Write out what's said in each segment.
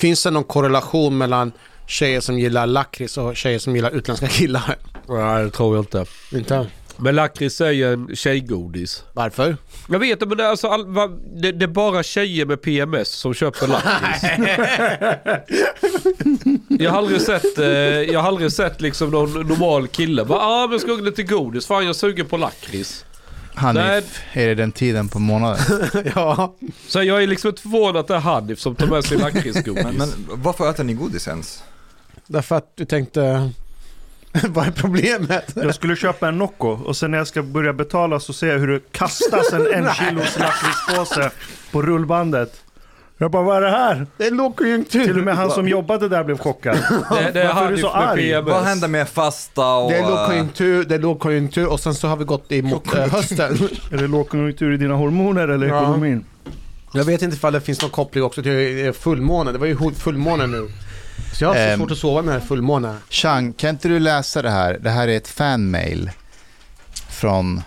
Finns det någon korrelation mellan tjejer som gillar lakrits och tjejer som gillar utländska killar? Nej, det tror jag inte. Inte? Men lakrits är ju tjejgodis. Varför? Jag vet inte men det är, alltså, all, va, det, det är bara tjejer med PMS som köper lakrits. jag har aldrig sett, eh, jag har aldrig sett liksom någon normal kille bara ah men ska jag lite godis, fan jag suger på lakrits. Hanif, är det den tiden på månaden? ja. Så jag är liksom förvånad att det är Hanif som tar med sig lakritsgodis. Men, men varför äter ni godis ens? Därför att du tänkte... Vad är problemet? Jag skulle köpa en Nocco och sen när jag ska börja betala så ser jag hur det kastas en en kilos lakritspåse på rullbandet. Jag bara, vad är det här? Det är lågkonjunktur. Till och med han som jobbade där blev chockad. Det, det är Varför är du så arg? Vad händer med fasta och... Det är lågkonjunktur, det är lågkonjunktur och sen så har vi gått emot eh, hösten. Är det lågkonjunktur i dina hormoner eller Ja. ekonomin? Jag vet inte ifall det finns någon koppling också till eh, fullmånen. Det var ju fullmåne nu. Så jag har så Ehm. svårt att sova med fullmåne. Chang, kan inte du läsa det här? Det här är ett fanmail från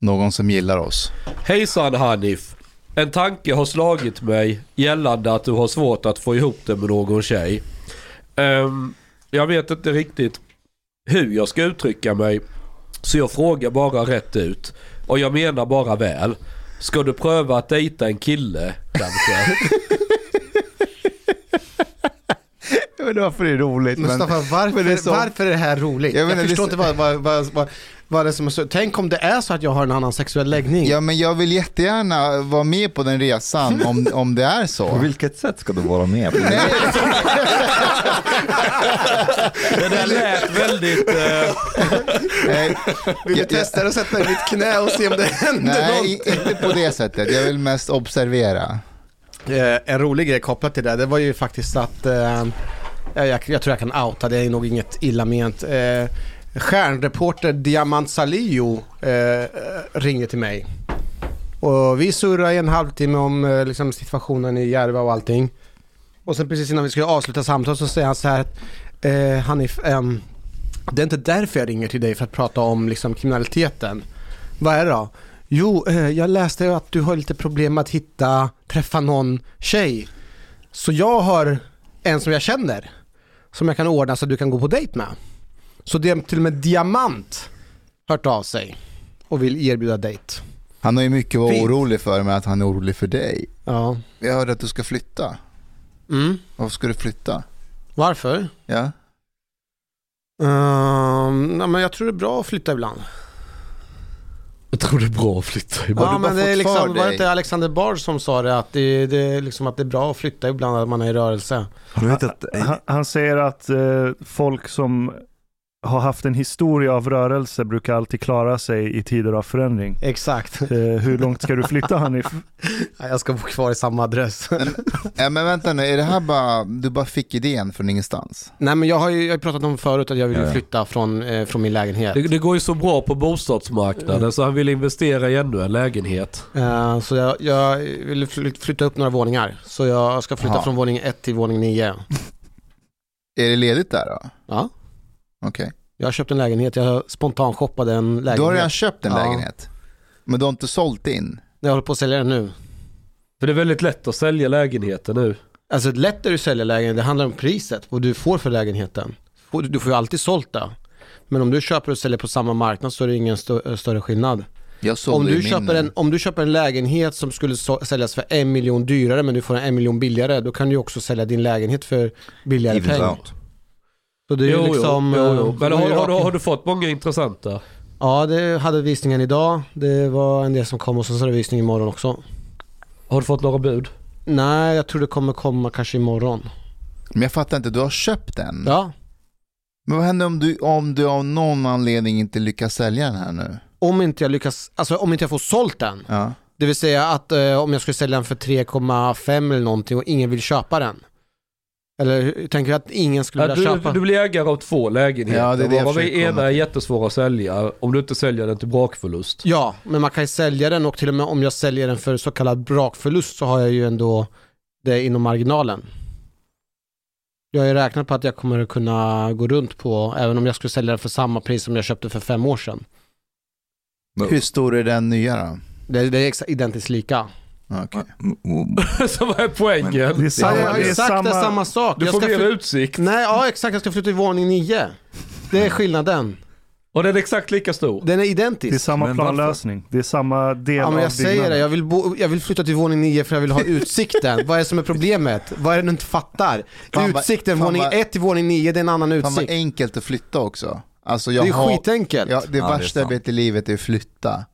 någon som gillar oss. Hejsan Hanif. En tanke har slagit mig gällande att du har svårt att få ihop det med någon tjej. Um, jag vet inte riktigt hur jag ska uttrycka mig. Så jag frågar bara rätt ut. Och jag menar bara väl. Ska du pröva att dejta en kille kanske? Jag vet inte varför det är roligt. Men, Mustafa, varför, men det är så- varför är det här roligt? Jag Jag, det förstår så- inte vad, vad, vad, vad, vad det är som är så... Tänk om det är så att jag har en annan sexuell läggning. ja, men jag vill jättegärna vara med på den resan om, om det är På så. vilket sätt ska du vara med? på det? Nej, det där lät väldigt... nej, Vill du testa att sätta i mitt knä och se om det händer nej, något? inte på det sättet. Jag vill mest observera. Eh, en rolig grej kopplat till det, det var ju faktiskt att... Eh, Eh, jag, jag tror jag kan outa, det är nog inget illa ment. Eh, stjärnreporter Diamant Salio eh, ringde till mig. Och vi surrade i en halvtimme om eh, liksom, situationen i Järva och allting. Och sen precis innan vi skulle avsluta samtalet så säger han så här att eh, Hanif, eh, det är inte därför jag ringer till dig för att prata om liksom, kriminaliteten. Vad är det då? Jo, eh, jag läste att du har lite problem med att hitta, träffa någon tjej. Så jag har en som jag känner, som jag kan ordna så att du kan gå på dejt med. Så det är till och med Diamant hört av sig och vill erbjuda dejt. Han har ju mycket att vara Fint. orolig för, men att han är orolig för dig. Ja. Jag hörde att du ska flytta. Mm. Varför ska du flytta? Varför? Ja? Um, nej, men jag tror det är bra att flytta ibland. Jag tror det är bra att flytta ibland. Ja men det är liksom, var det inte Alexander Bard som sa det att det, det, är liksom att det är bra att flytta ibland att man är i rörelse? Att, Han, han säger att eh, folk som har haft en historia av rörelse brukar alltid klara sig i tider av förändring. Exakt. Eh, hur långt ska du flytta Hanif? Ja, Jag ska bo kvar i samma adress. Ja, men vänta nu, är det här bara, du bara fick idén från ingenstans? Nej men jag har ju jag har pratat om förut att jag vill Ja, flytta från, eh, från min lägenhet. Det, det går ju så bra på bostadsmarknaden så han vill investera i ännu en lägenhet. Eh, så jag, jag vill fly- flytta upp några våningar. Så jag ska flytta Jaha. från våning 1 till våning 9. Är det ledigt där då? Ja, Okej. jag har köpt en lägenhet. Jag spontanshoppade en lägenhet. Du har redan köpt en Ja. lägenhet? Men du har inte sålt in? Jag håller på att sälja den nu. För det är väldigt lätt att sälja lägenheter nu. Alltså lätt är det att sälja lägenhet, det handlar om priset, vad du får för lägenheten. Du får ju alltid sålt det. Men om du köper och säljer på samma marknad så är det ingen stö- större skillnad. Om du, min, köper en, om du köper en lägenhet som skulle så- säljas för en miljon dyrare men du får en en miljon billigare, då kan du också sälja din lägenhet för billigare pengar. Så det är ju liksom... jo, jo. eh, Men är har, har, du, har du fått många intressanta? Ja, det hade visningen idag. Det var en del som kom och så är det visning imorgon också. Har du fått några bud? Nej, jag tror det kommer komma kanske imorgon. Men jag fattar inte, du har köpt den? Ja, Men vad händer om du, om du av någon anledning inte lyckas sälja den här nu? om inte jag lyckas, alltså om inte jag får sålt den. Ja. Det vill säga att eh, om jag skulle sälja den för 3,5 eller någonting och ingen vill köpa den. Eller tänker du att ingen skulle Ja, vilja du, köpa? du blir ägare av två lägenheter. Ja, det är det jag ena är jättesvår att sälja om du inte säljer den till brakförlust. Ja, men man kan ju sälja den och till och med om jag säljer den för så kallad brakförlust så har jag ju ändå det inom marginalen. Jag har ju räknat på att jag kommer att kunna gå runt på, även om jag skulle sälja den för samma pris som jag köpte för fem år sedan. Hur stor är den nya då? Det, det är exakt identiskt lika. Okej. Så vad är poängen? Det är Ja, samma, jag har det ju är sagt det är samma, samma sak. Du Jag får ska mer fly- utsikt. Nej, ja exakt, jag ska flytta till våning 9. Det är skillnaden. Och den är exakt lika stor. Den är det är identisk. samma Men varför? planlösning. Det är samma del Ja men av jag säger byggnaden. det, jag vill, bo, jag vill flytta till våning 9 för jag vill ha utsikten. vad är det som är problemet? Vad är det du inte fattar? Fan Utsikten, fan våning vad- 1 till våning 9, det är en annan Fan vad utsikt. enkelt att flytta också. Alltså Det är har, skitenkelt. ja, Ja, det Ja, det värsta jag vet i livet är att flytta.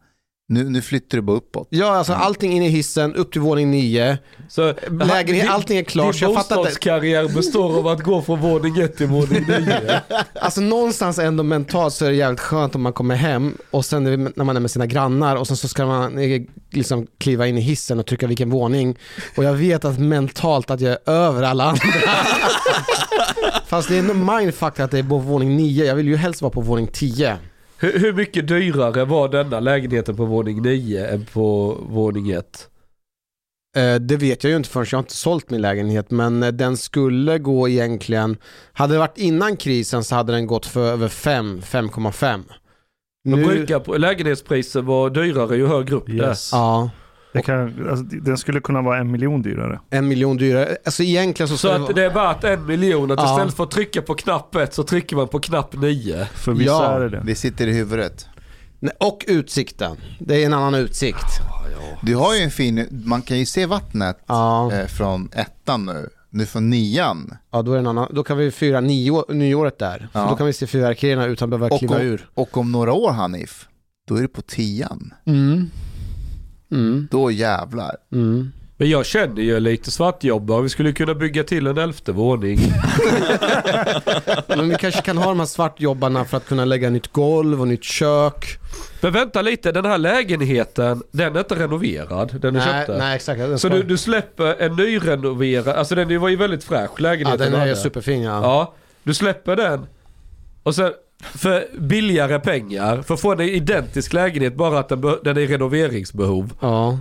Nu, nu flyttar du bara uppåt. alltså allting in i hissen, upp till våning 9. Så, Lägenhet, din- allting är klart. Din bostadskarriär består av att gå från våning 1 till våning 9. Alltså någonstans ändå mentalt så är det jävligt skönt om man kommer hem och sen när man är med sina grannar och sen så ska man eh, liksom kliva in i hissen och trycka vilken våning. Och jag vet att mentalt att jag är över alla andra. Fast det är ändå mindfuck att det är på våning 9. Jag vill ju helst vara på våning 10. Hur, hur mycket dyrare var denna lägenheten på våning 9 än på våning 1? Eh, Det vet jag ju inte förrän jag har inte sålt min lägenhet men eh, den skulle gå egentligen, hade det varit innan krisen så hade den gått för över 5, 5,5. De Nu, brukar på- lägenhetspriser vara dyrare ju högre upp det. Yes. ja, Det kan, alltså, den skulle kunna vara en miljon dyrare. en miljon dyrare. Alltså egentligen så Så det att vara... det är värt en miljon. Att Ja. istället för att trycka på knapp 1 så trycker man på knapp 9. För vissa Ja. är det det. Det sitter i huvudet. Och utsikten. Det är en annan utsikt. Du har ju en fin, man kan ju se vattnet Ja, eh, från ettan nu. Nu från nian. ja då, är det en annan. då kan vi fira nio, nyåret där. Ja. Då kan vi se fyrverkerierna utan att behöva Och kliva om, ur. och om några år Hanif, då är det på tian. Mm. Mm. Då jävlar. Mm. Men jag känner ju lite svartjobbare. Vi skulle kunna bygga till en elfte våning. Men vi kanske kan ha de här svartjobbarna för att kunna lägga nytt golv och nytt kök. Men vänta lite, den här lägenheten, den är inte renoverad. Den du Nej, köpte. nej exakt. Den Så du, du släpper en nyrenoverad, alltså den var ju väldigt fräsch ja, lägenheten den du är ju superfin ja. Ja, du släpper den. Och sen för billigare pengar, för att få en identisk lägenhet bara att den, den är i renoveringsbehov. ja.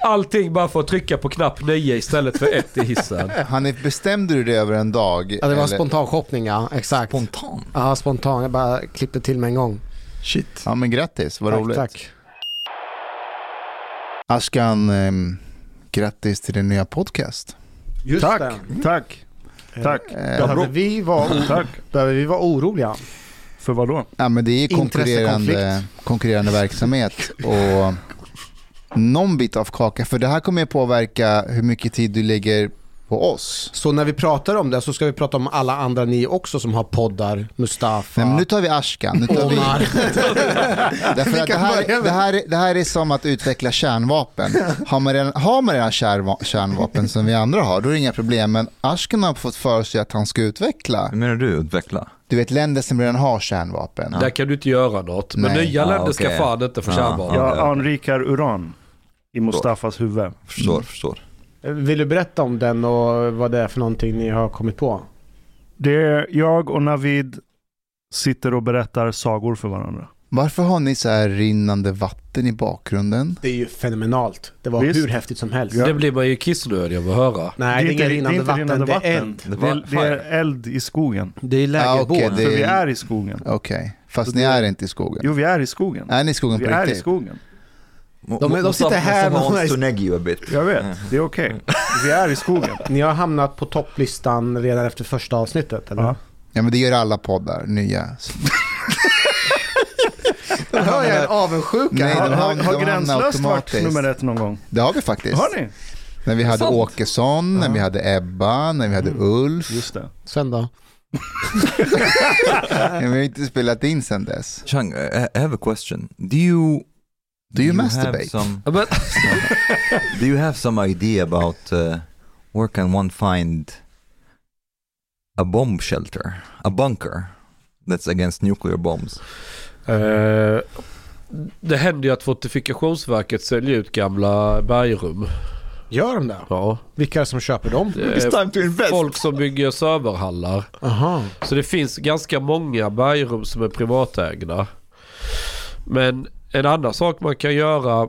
Allting bara för att trycka på knapp 9 istället för 1 i hissen. Hanif, bestämde du det över en dag? Ja, det var eller? spontan shopping ja, exakt. Spontan? Ja, spontan. Jag bara klippte till med en gång. Shit. Ja men grattis, vad tack, roligt. tack. Ashkan, ehm, grattis till din nya podcast. Just Tack, det. tack, tack, Eh, Behöver vi, vara, tack. behöver vi vara oroliga? För vad då? Ja men det är konkurrerande, konkurrerande verksamhet och någon bit av kaka, för det här kommer ju påverka hur mycket tid du lägger på oss. Så när vi pratar om det så ska vi prata om alla andra ni också som har poddar. Mustafa. Nej, men nu tar vi Ashkan. Nu tar vi, därför att det, här, det, här, det här är som att utveckla kärnvapen. Har man redan, har man redan kärva, kärnvapen som vi andra har, då är det inga problem. Men Ashkan har fått för sig att han ska utveckla. Hur menar du utveckla? Du vet länder som redan har kärnvapen. Där kan du inte göra något. Men Nej. nya Ah, länder ska fan inte få kärnvapen. ja. Jag anrikar uran i Mustafas huvud. Förstår, förstår. Vill du berätta om den och vad det är för någonting ni har kommit på? Det är jag och Navid sitter och berättar sagor för varandra. Varför har ni så här rinnande vatten i bakgrunden? Det är ju fenomenalt. Det var Visst. hur häftigt som helst. Det blir man ju kissnödig av att höra. Nej, det är, inget rinnande inte vatten, rinnande det är vatten. eld. Det Det, var är, det är eld i skogen. Det är Ah, lägerbål. okej, det- För vi är i skogen. Okej, fast Så ni det- är inte i skogen. Jo, vi är i skogen. Är ni i skogen Vi på är i riktigt? skogen. De är- de sitter här, de är- bit. Jag vet, det är okej. Vi är i skogen. Ni har hamnat på topplistan redan efter första avsnittet, eller? Ja. Ja men det gör alla poddar, nya. Jag hör jag en avundsjuka. Nej, Har, de har, har de Gränslöst varit nummer ett någon gång? Det har vi faktiskt. Har ni? När vi hade Sant. Åkesson, när vi hade Ebba, när vi hade Ulf. Just det. Sen då? Men vi har inte spelat in sen dess. Chang, I have a question. Do you... Do you have masturbate? some, do you have some idea about uh, where can one find a bomb shelter, a bunker that's against nuclear bombs? Eh, det händer ju att Fortifikationsverket säljer ut gamla bergrum. Gör de det? Ja. Vilka är det som köper dem? Det är folk som bygger serverhallar. Aha. Så det finns ganska många bergrum som är privatägda. Men en annan sak man kan göra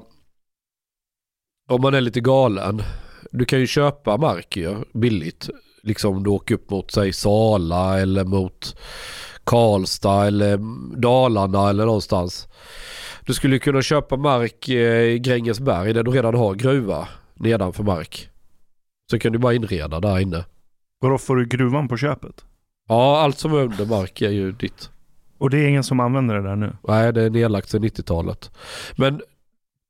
om man är lite galen. Du kan ju köpa mark ju, billigt. Liksom du åker upp mot säg Sala eller mot Karlstad eller Dalarna eller någonstans. Du skulle kunna köpa mark eh, i Grängesberg där du redan har gruva nedanför mark. Så kan du bara inreda där inne. Vadå, får du gruvan på köpet? Ja, allt som är under mark är ju ditt. Och det är ingen som använder det där nu? Nej, det är nedlagt sedan 90-talet. Men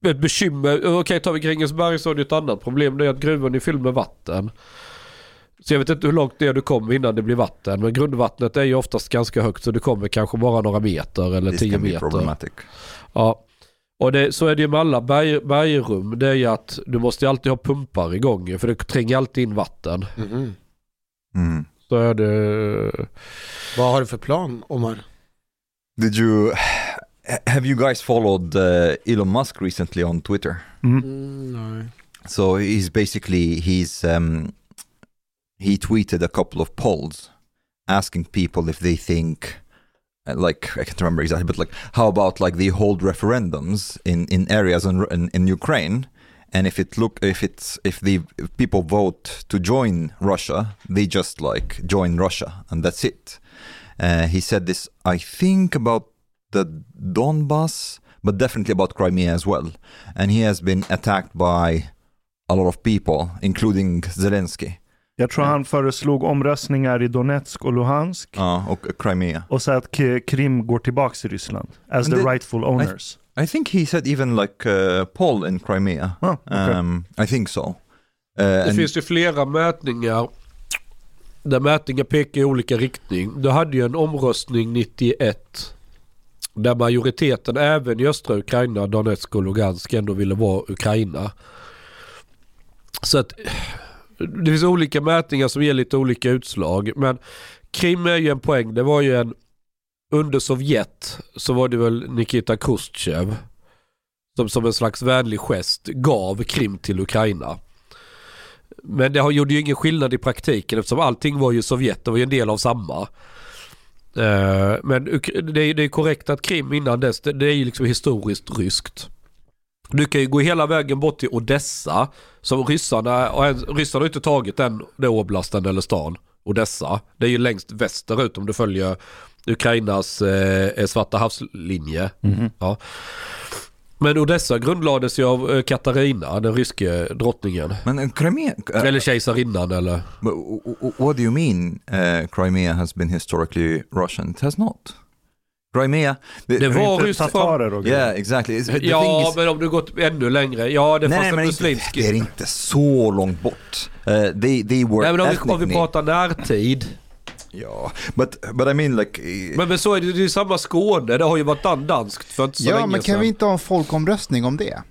ett bekymmer, okej tar vi Grängesberg så är det ett annat problem. Det är att gruvan är fylld med vatten. Så jag vet inte hur långt det är du kommer innan det blir vatten. Men grundvattnet är ju oftast ganska högt så du kommer kanske bara några meter eller This tio meter. problematic. Ja. Och det, så är det ju med alla berg, bergrum. Det är ju att du måste ju alltid ha pumpar igång för det tränger alltid in vatten. Mhm. Mm. Så är det... Vad har du för plan, Omar? Did you... Have you guys followed uh, Elon Musk recently on Twitter? Mm. Mm, nej. So he's basically he's um, he tweeted a couple of polls asking people if they think uh, like I can't remember exactly, but like how about like they hold referendums in in areas in in, in Ukraine, and if it look if it's if the if people vote to join Russia, they just like join Russia and that's it. Uh, he said this I think about the Donbass, but definitely about Crimea as well, and he has been attacked by a lot of people, including Zelensky Jag tror han föreslog omröstningar i Donetsk och Luhansk. uh, och Crimea. Och så att Krim går tillbaka till Ryssland. As Men the rightful owners. I think he said even like uh, Paul in Crimea. Ah, okej. Um, I think so. Uh, Det and- finns ju flera mätningar där mätningar pekar i olika riktning. Du hade ju en omröstning 91 där majoriteten även i östra Ukraina, Donetsk och Lugansk ändå ville vara Ukraina. Så att det finns olika mätningar som ger lite olika utslag. Men Krim är ju en poäng. Det var ju en under Sovjet så var det väl Nikita Khrushchev som som en slags vänlig gest gav Krim till Ukraina. Men det gjorde ju ingen skillnad i praktiken eftersom allting var ju Sovjet, det var ju en del av samma. Eh, men det är, korrekt att Krim innan dess, det, det är ju liksom historiskt ryskt. Du kan ju gå hela vägen bort till Odessa, som ryssarna, och ryssarna har inte tagit den, den oblasten eller stan, Odessa. Det är ju längst västerut om du följer Ukrainas eh, Svarta havslinje. Ja. Men Odessa grundlades ju av eh, Katarina, den ryske drottningen. Men uh, Crimea, uh, Eller kejsarinnan eller? but w- w- what do you mean uh, Crimea has been historically Russian? It has not. Crimea. the- Det var rysk tatarer och grejer. yeah, exactly. The Ja, is- men om du gått ännu längre. Ja, det nej, fanns nej, en muslimsk... det är inte så långt bort. Uh, they, they were Nej men om vi, om vi pratar närtid. Ja, but, but I mean like... Men, men så är det, det är ju samma Skåne, det har ju varit dan- danskt för inte så Ja, länge men kan sedan. vi inte ha en folkomröstning om det?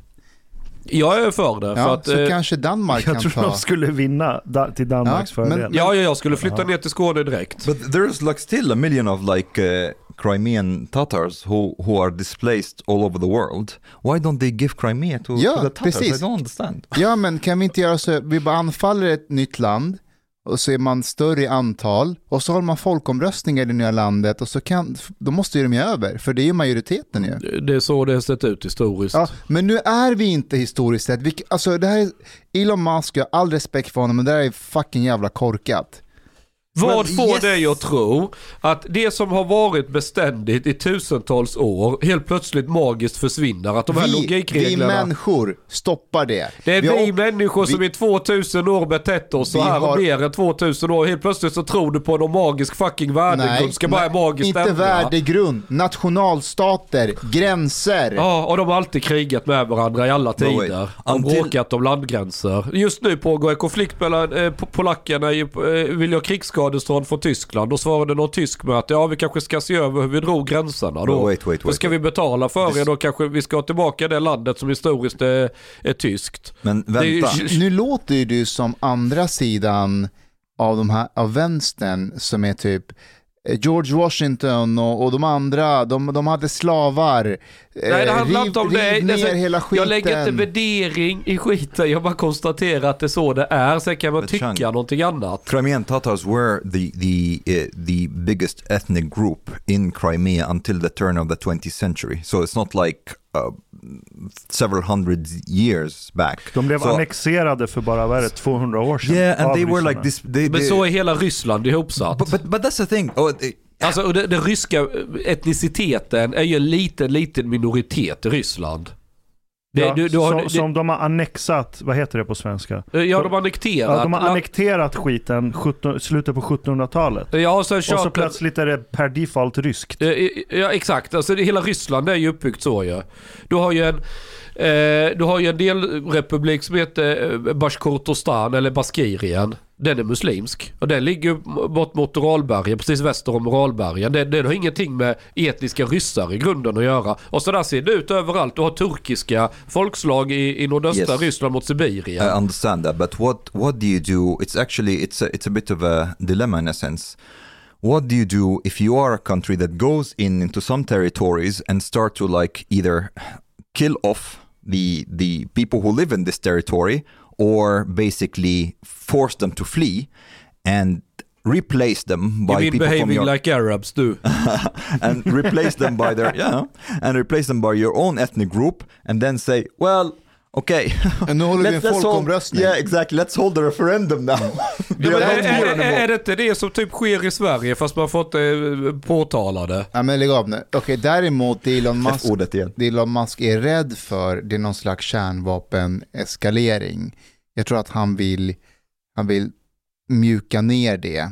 Jag är för det. för Ja, att, så eh, kanske Danmark Jag kan tror ta... de skulle vinna da, till Danmarks Ja, men- fördel. ja, ja, jag skulle flytta ner till Skåne direkt. But there's like still a million of like uh, Crimean Tatars who, who are displaced all over the world. Why don't they give Crimea to, Ja, to the Tatars? precis. I don't understand. Ja, men kan vi inte göra så, vi bara anfaller ett nytt land och så är man större i antal och så har man folkomröstningar i det nya landet och så kan, då måste ju de ju över, för det är ju majoriteten ju. Det är så det har sett ut historiskt. Ja, men nu är vi inte historiskt sett, alltså det här är, Elon Musk, jag har all respekt för honom, men det här är fucking jävla korkat. Vad Men får yes. dig att tro att det som har varit beständigt i tusentals år helt plötsligt magiskt försvinner? Att de här Vi, vi logikreglerna... människor stoppar det. det är vi, har- människor som vi- i 2000 år betett oss så Vi här har- och mer än 2000 år. Helt plötsligt så tror du på någon magisk fucking värdegrund. Ska bara magiskt inte ändra. värdegrund, nationalstater, gränser. Ja, och de har alltid krigat med varandra i alla No tider. De Until- bråkat om landgränser. Just nu pågår en konflikt mellan eh, po- polackerna, i, eh, vill ha krigsskadestånd från Tyskland. Då svarade någon tysk med att ja, vi kanske ska se över hur vi drog gränserna. Då, No, wait, wait, då wait, ska vi betala för er, då kanske vi ska tillbaka det landet som historiskt är, är tyskt. Men Det är vänta. Nu låter ju du som andra sidan av, de här, av vänstern som är typ George Washington och, och de andra, de, de hade slavar. Nej, det handlar riv, inte om det. riv ner Alltså, hela skiten. Jag lägger inte värdering i skiten, jag bara konstaterar att det är så det är. Sen kan man But tycka Chang- någonting annat. Crimean Tatars were the the uh, the biggest ethnic group in Crimea until the turn of the 20th century. So it's not like uh, several hundred years back. De blev so, annexerade för bara vad är det, 200 år sedan. Yeah, and they were like this. They, Men they, så är hela Ryssland ihopsatt. but, but but that's the thing. Oh, they, Alltså den ryska etniciteten är ju en liten, liten minoritet i Ryssland. Det, Ja, du, du har, som, det, som de har annexat, vad heter det på svenska? ja, de har annekterat. Ja, de har annekterat skiten 17, slutet på 1700-talet. Ja, och sen Och så plötsligt är det per default ryskt. Ja exakt, alltså hela Ryssland är ju uppbyggt så ju. Du har ju en, eh, du har ju en delrepublik som heter eh, Bashkortostan eller Baskirien. Den är muslimsk. Och den ligger bort mot Uralbergen, precis väster om Uralbergen. Den, den har ingenting med etniska ryssar i grunden att göra. Och så där ser det ut överallt. Du har turkiska folkslag i, i nordöstra Yes. Ryssland mot Sibirien. I understand that, but what what do you do? It's actually it's a, it's a bit of a dilemma in a sense. What do you do if you are a country that goes in into some territories and start to like either kill off the the people who live in this territory or basically force them to flee and replace them by you mean people from behaving your like Arabs du? and replace them by their yeah and replace them by your own ethnic group and then say well okay Nu håller vi en folkomröstning. yeah exactly let's hold the referendum now Ja, är, är, är, är det inte det som typ sker i Sverige fast man fått eh, påtalade? Ja, men lägg av nu. Okej, däremot det Elon Musk, F-ordet igen. det Elon Musk är rädd för, det är någon slags kärnvapeneskalering. Jag tror att han vill, han vill mjuka ner det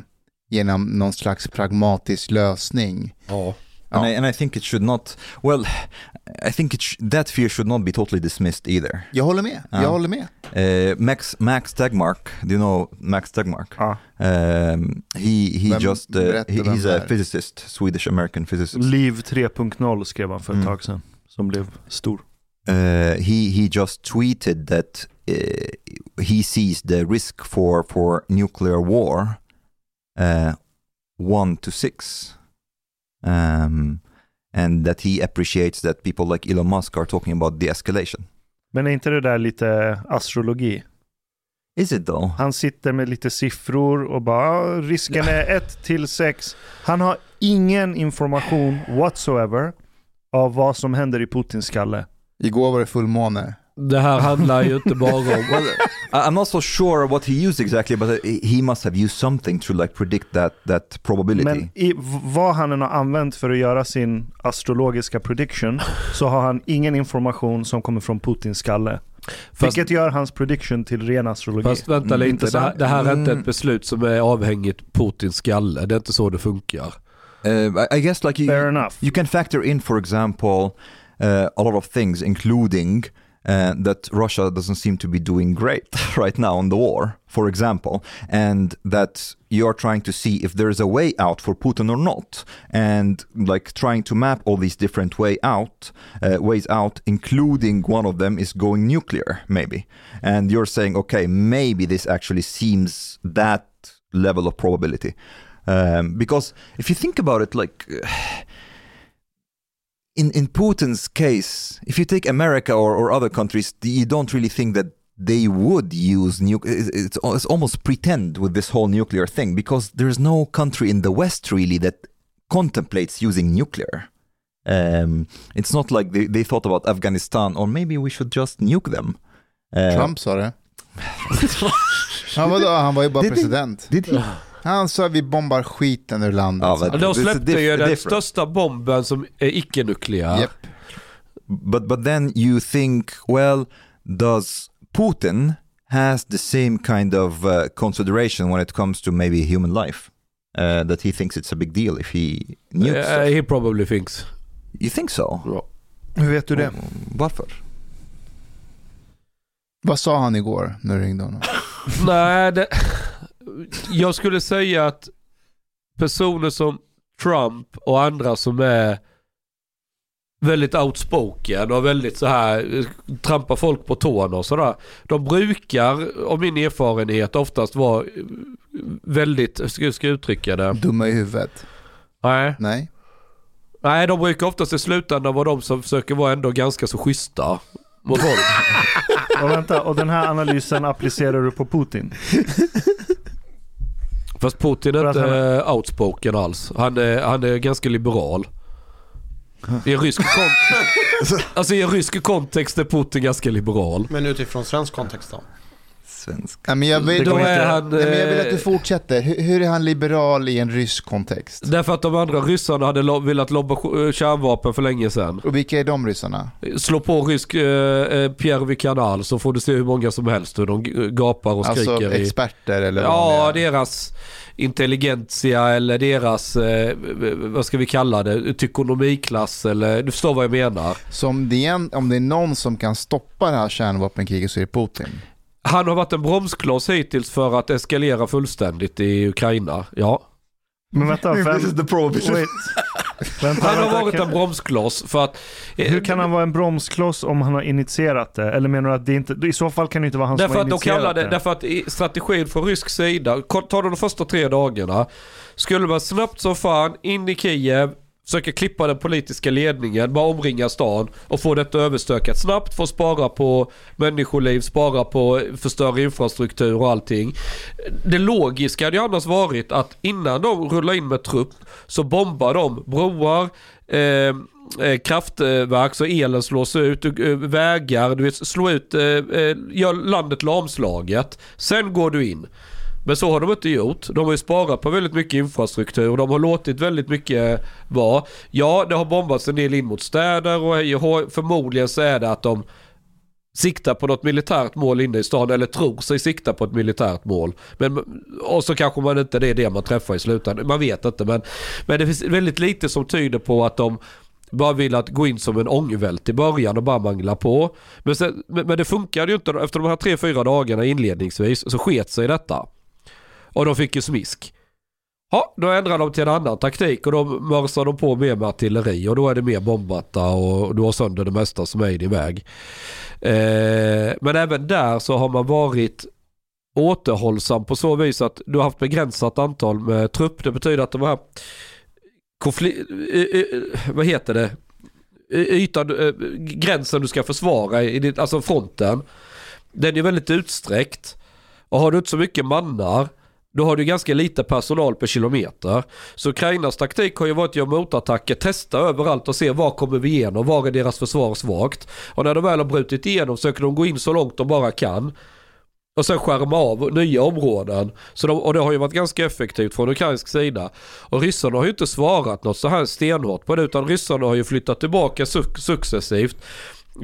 genom någon slags pragmatisk lösning. Ja. And, I, and I think it should not well I think it sh- that fear should not be totally dismissed either Jag håller med, jag Ja. håller med. uh, Max Max Tegmark do you know Max Tegmark Ja. um, he he Vem- just uh, he, he's a är. physicist Swedish American physicist Liv 3.0 skrev han för ett Mm. tag sedan. Som blev stor. uh, he he just tweeted that uh, he sees the risk for for nuclear war uh, one to six, um, and that he appreciates that people like Elon Musk are talking about de-escalation. Men är inte det där lite astrologi? Is it though? Han sitter med lite siffror och bara "Ah, risken är 1 till 6. Han har ingen information whatsoever av vad som händer i Putins skalle. Igår var det fullmåne. Det här handlar ju inte bara om... Well, I'm not so sure what he used exactly, but he must have used something to like predict that that probability. Men i, vad han än har använt för att göra sin astrologiska prediction så har han ingen information som kommer från Putins skalle. Fast, Vilket gör hans prediction till ren astrologi. fast vänta Mm, lite, det här, det här är inte Mm. ett beslut som är avhängigt Putins skalle. Det är inte så det funkar. Uh, I, I guess like you, Fair enough. you can factor in, for example, uh, a lot of things, including uh, that Russia doesn't seem to be doing great right now in the war, for example, and that you are trying to see if there is a way out for Putin or not, and like trying to map all these different way out uh, ways out, including one of them is going nuclear, maybe, and you're saying, okay, maybe this actually seems that level of probability. Um, because if you think about it, like in in Putin's case, if you take America or, or other countries, you don't really think that they would use nuclear. It's, it's almost pretend with this whole nuclear thing because there's no country in the West really that contemplates using nuclear. Um, it's not like they, they thought about Afghanistan or maybe we should just nuke them. Uh, Trump sa det. han, var, han var ju bara Did he? Did he? Han sa vi bombar skiten ur landet. Ja, men-. De släppte ju den different. största bomben som är icke-nukleär. Japp. but but then you think well does putin has the same kind of uh, consideration when it comes to maybe human life uh, that he thinks it's a big deal if he nukes Uh, stuff. he probably thinks. you think so Ja. Hur vet du det? Mm, varför Vad sa han igår när du ringde honom? Nej, det, jag skulle säga att personer som Trump och andra som är väldigt outspoken och väldigt så här trampar folk på tårna och sådär. De brukar, av min erfarenhet, oftast vara väldigt, hur ska jag uttrycka det? Dumma i huvudet? Nej. Nej. Nej, de brukar oftast i slutändan vara de som försöker vara ändå ganska så schyssta mot folk. Och vänta, och den här analysen applicerar du på Putin? Fast Putin är inte han- eh, outspoken alls. Han är, han är ganska liberal. I en rysk, kon- alltså, i en rysk kontext är Putin ganska liberal. Men utifrån svensk kontext då? Svensk Nej, men jag vill, Då Nej, är han... men jag vill att du eh, fortsätter. Hur, hur är han liberal i en rysk kontext? Därför att de andra ryssarna hade lo- velat lobba eh, kärnvapen för länge sedan. Och vilka är de ryssarna? Slå på rysk eh, eh, Pierre Vicanal så får du se hur många som helst hur de gapar och skriker. Alltså i... experter eller Ja, vanliga? deras intelligentia eller deras, eh, vad ska vi kalla det, tykonomiklass eller, du förstår vad jag menar. Så om det, är en, om det är någon som kan stoppa det här kärnvapenkriget så är det Putin. Han har varit en bromskloss hittills för att eskalera fullständigt i Ukraina. Ja. Men vänta, vem, the probability wait. vänta, Han har vänta, varit kan- en bromskloss för att... eh, Hur kan han vara en bromskloss om han har initierat det? Eller menar du att det inte, i så fall kan det inte vara han Därför som att har de kallar initierat det, det? därför att strategin från rysk sida, tar de första tre dagarna, skulle man snabbt som fan in i Kiev, försöka klippa den politiska ledningen, bara omringa stan och få detta överstökat snabbt Få spara på människoliv, spara på förstöra infrastruktur och allting. Det logiska hade ju annars varit att innan de rullar in med trupp så bombar de broar, eh, eh kraftverk så elen slås ut, eh, vägar, du vet, slå ut, eh, eh, gör landet lamslaget. Sen går du in. Men så har de inte gjort. De har ju sparat på väldigt mycket infrastruktur. De har låtit väldigt mycket vara. Ja, det har bombats en del in mot städer och förmodligen så är det att de siktar på något militärt mål inne i stan eller tror sig sikta på ett militärt mål. Men, och så kanske man inte det är det man träffar i slutändan. Man vet inte men, men det finns väldigt lite som tyder på att de bara vill att gå in som en ångvält i början och bara mangla på. Men, sen, men, men det funkade ju inte. Efter de här tre, fyra dagarna inledningsvis så sket sig detta. Och de fick ju smisk. Ja, då ändrar de till en annan taktik och då mörsar de på mer med artilleri och då är det mer bombmatta och du har sönder det mesta som är i din väg. Eh, men även där så har man varit återhållsam på så vis att du har haft begränsat antal med trupp. Det betyder att de här konflikt, eh, eh, eh, vad heter det, ytan, gränsen du ska försvara, i ditt, alltså fronten, den är väldigt utsträckt. Och har du inte så mycket mannar, då har du ganska lite personal per kilometer. Så Ukrainas taktik har ju varit att göra motattacker, testa överallt och se var kommer vi igenom, var är deras försvar svagt. Och när de väl har brutit igenom söker de gå in så långt de bara kan. Och sen skärma av nya områden. Så de, och det har ju varit ganska effektivt från ukrainsk sida. Och ryssarna har ju inte svarat något så här stenhårt på det utan ryssarna har ju flyttat tillbaka suc- successivt.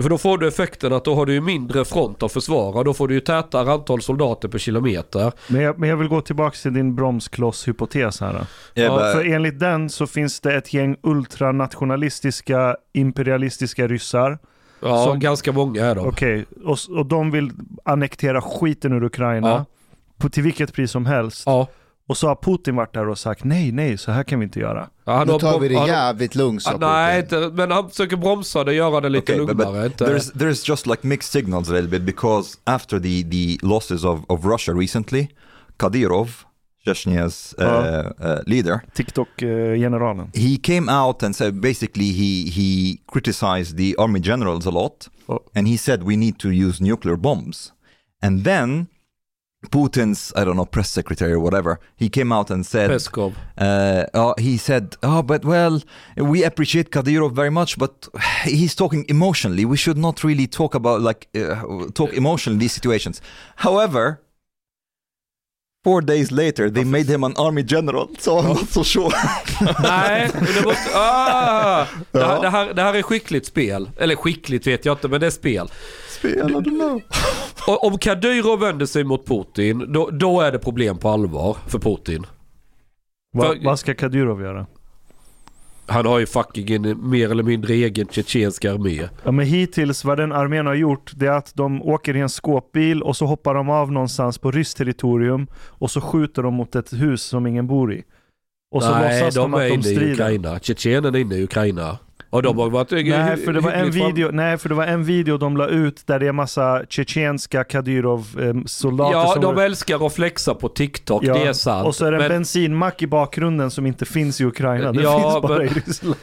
För då får du effekten att då har du ju mindre front att försvara. Då får du ju tätare antal soldater per kilometer. Men jag, men jag vill gå tillbaka till din bromskloss-hypotes här. Då. Ja, för enligt den så finns det ett gäng ultranationalistiska imperialistiska ryssar. Ja, Som- ganska många är de. Okej, och, s- och de vill annektera skiten ur Ukraina. Ja. På, till vilket pris som helst. Ja. Och så har Putin varit där och sagt nej, nej, så här kan vi inte göra. Ja, han Nu tar vi det jävligt lugnt sa Ah, nej, inte, men han försöker bromsa det, göra det lite okay, but, but lugnare. inte- there's there's just like mixed signals a little bit because after the the losses of of Russia recently, Kadyrov, Chechnya's uh, uh, leader, TikTok-generalen. he came out and said basically he he criticized the army generals a lot Oh. and he said we need to use nuclear bombs and then Putin's I don't know press secretary or whatever he came out and said Peskov. uh, uh, he said oh but well we appreciate Kadyrov very much but he's talking emotionally we should not really talk about like uh, talk emotionally these situations however Four days later, they made him an army general, so I'm not so sure. Nej, det måste... Ah! Det, här, det, här, det här är skickligt spel. Eller skickligt vet jag inte, men det är spel. Spel, I don't know. Och om Kadyrov vänder sig mot Putin, då, då är det problem på allvar för Putin. Va, För- vad ska Kadyrov göra? Han har ju fucking en mer eller mindre egen tjetjensk armé. Ja, men hittills vad den armén har gjort det är att de åker i en skåpbil och så hoppar de av någonstans på ryskt territorium och så skjuter de mot ett hus som ingen bor i. Och så Nej, låtsas de de är att de inne i strider. Ukraina. Tjetjenen är inne i Ukraina. Och de har varit Nej för, det var en fram- video, nej, för det var en video de la ut där det är massa tjetjenska Kadyrov-soldater Ja, som de går- älskar att flexa på TikTok, Ja, det är sant. Och så är det en men, bensinmack i bakgrunden som inte finns i Ukraina. Det Ja, finns bara men- i Ryssland.